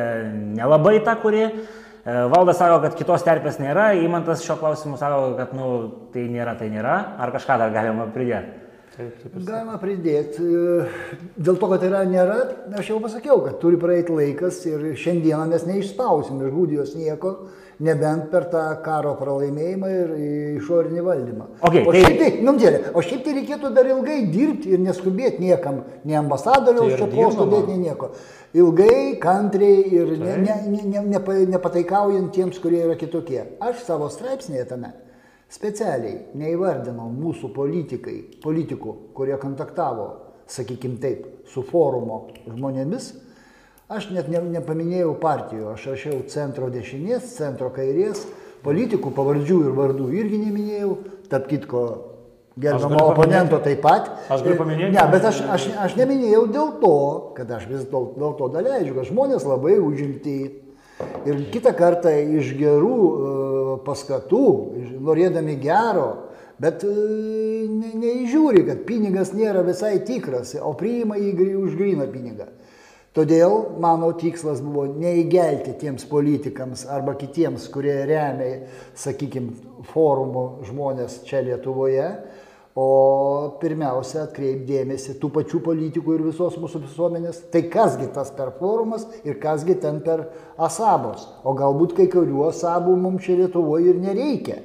nelabai ta, kuri. E, Valdas sako, kad kitos terpės nėra, Įmantas šio klausimu sako, kad nu, tai nėra, tai nėra. Ar kažką dar galima pridėti? Taip, taip, Galima pridėti. e, Dėl to, kad yra nėra, aš jau pasakiau, kad turi praeiti laikas ir šiandieną mes neišspausim iš Gudijos nieko, nebent per tą karo pralaimėjimą ir išorinį valdymą. Okay, o, tai- šiaip tai, nu, dėlė, o šiaip tai reikėtų dar ilgai dirbti ir neskubėti niekam, nei ambasadoriaus Tai čia posto dėti, nei nieko. Ilgai, kantriai ir ne, ne, ne, ne, nepa, nepataikaujant tiems, kurie yra kitokie. Aš savo straipsnėje tame specialiai neįvardinau mūsų politikai, politikų, kurie kontaktavo, sakykime taip, su forumo žmonėmis. Aš net ne, nepaminėjau partijų, aš rašiau centro dešinės, centro kairės, politikų pavardžių ir vardų irgi neminėjau, tarp kitko gerbamo oponento taip pat. Aš galiu paminėti? Ne, bet aš, aš, aš neminėjau dėl to, kad aš vis dėl, dėl to daleidžiu, kad žmonės labai užimti. Ir kitą kartą iš gerų e, paskatų, norėdami gero, bet e, ne, neįžiūri, kad pinigas nėra visai tikras, o priima jį už gryną pinigą. Todėl mano tikslas buvo neįgelti tiems politikams arba kitiems, kurie remia, sakykime, forumo žmonės čia Lietuvoje, o pirmiausia atkreipdėmėsi tų pačių politikų ir visos mūsų visuomenės, tai kasgi tas per forumas ir kasgi ten per asabos. O galbūt kai kurių asabų mums čia Lietuvoje ir nereikia.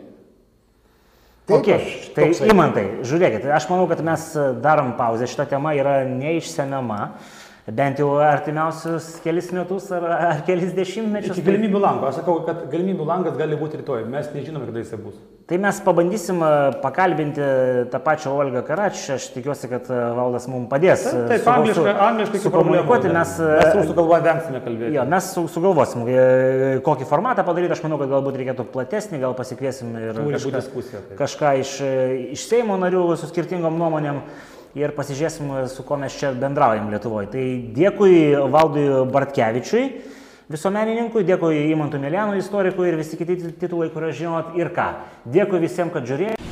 Okay. aš Tai įmantai, žiūrėkit, aš manau, kad mes darom pauzę, šita tema yra neišsemiama, bent jau artimiausius kelis metus ar, ar kelis dešimtmečius. Iki galimybių lango. Aš sakau, kad galimybių langas gali būti rytoj. Mes nežinome, kada jisai bus. Tai mes pabandysim e, pakalbinti tą pačią Olgą Karač, aš tikiuosi, kad e, valdas mums padės. e, Taip, su- angliškai, angliškai sukomunikuoti, mes, mes rusų kalbą vengsime kalbėti. Jo, mes su, sugalvosim, kokį formatą padaryti, aš manau, kad galbūt reikėtų platesnį, gal pasikviesim ir kažką, taip. kažką iš, iš Seimo narių su skirtingom nuomonėm ir pasižiūrėsim, su kuo mes čia bendraujam Lietuvoje. Tai dėkui Valdui Bartkevičiui, visuomenininkui, dėkui Imantui Melianui, istorikui ir visi kiti titulai, kuriuos žinot ir ką. Dėkui visiems, kad žiūrėjote.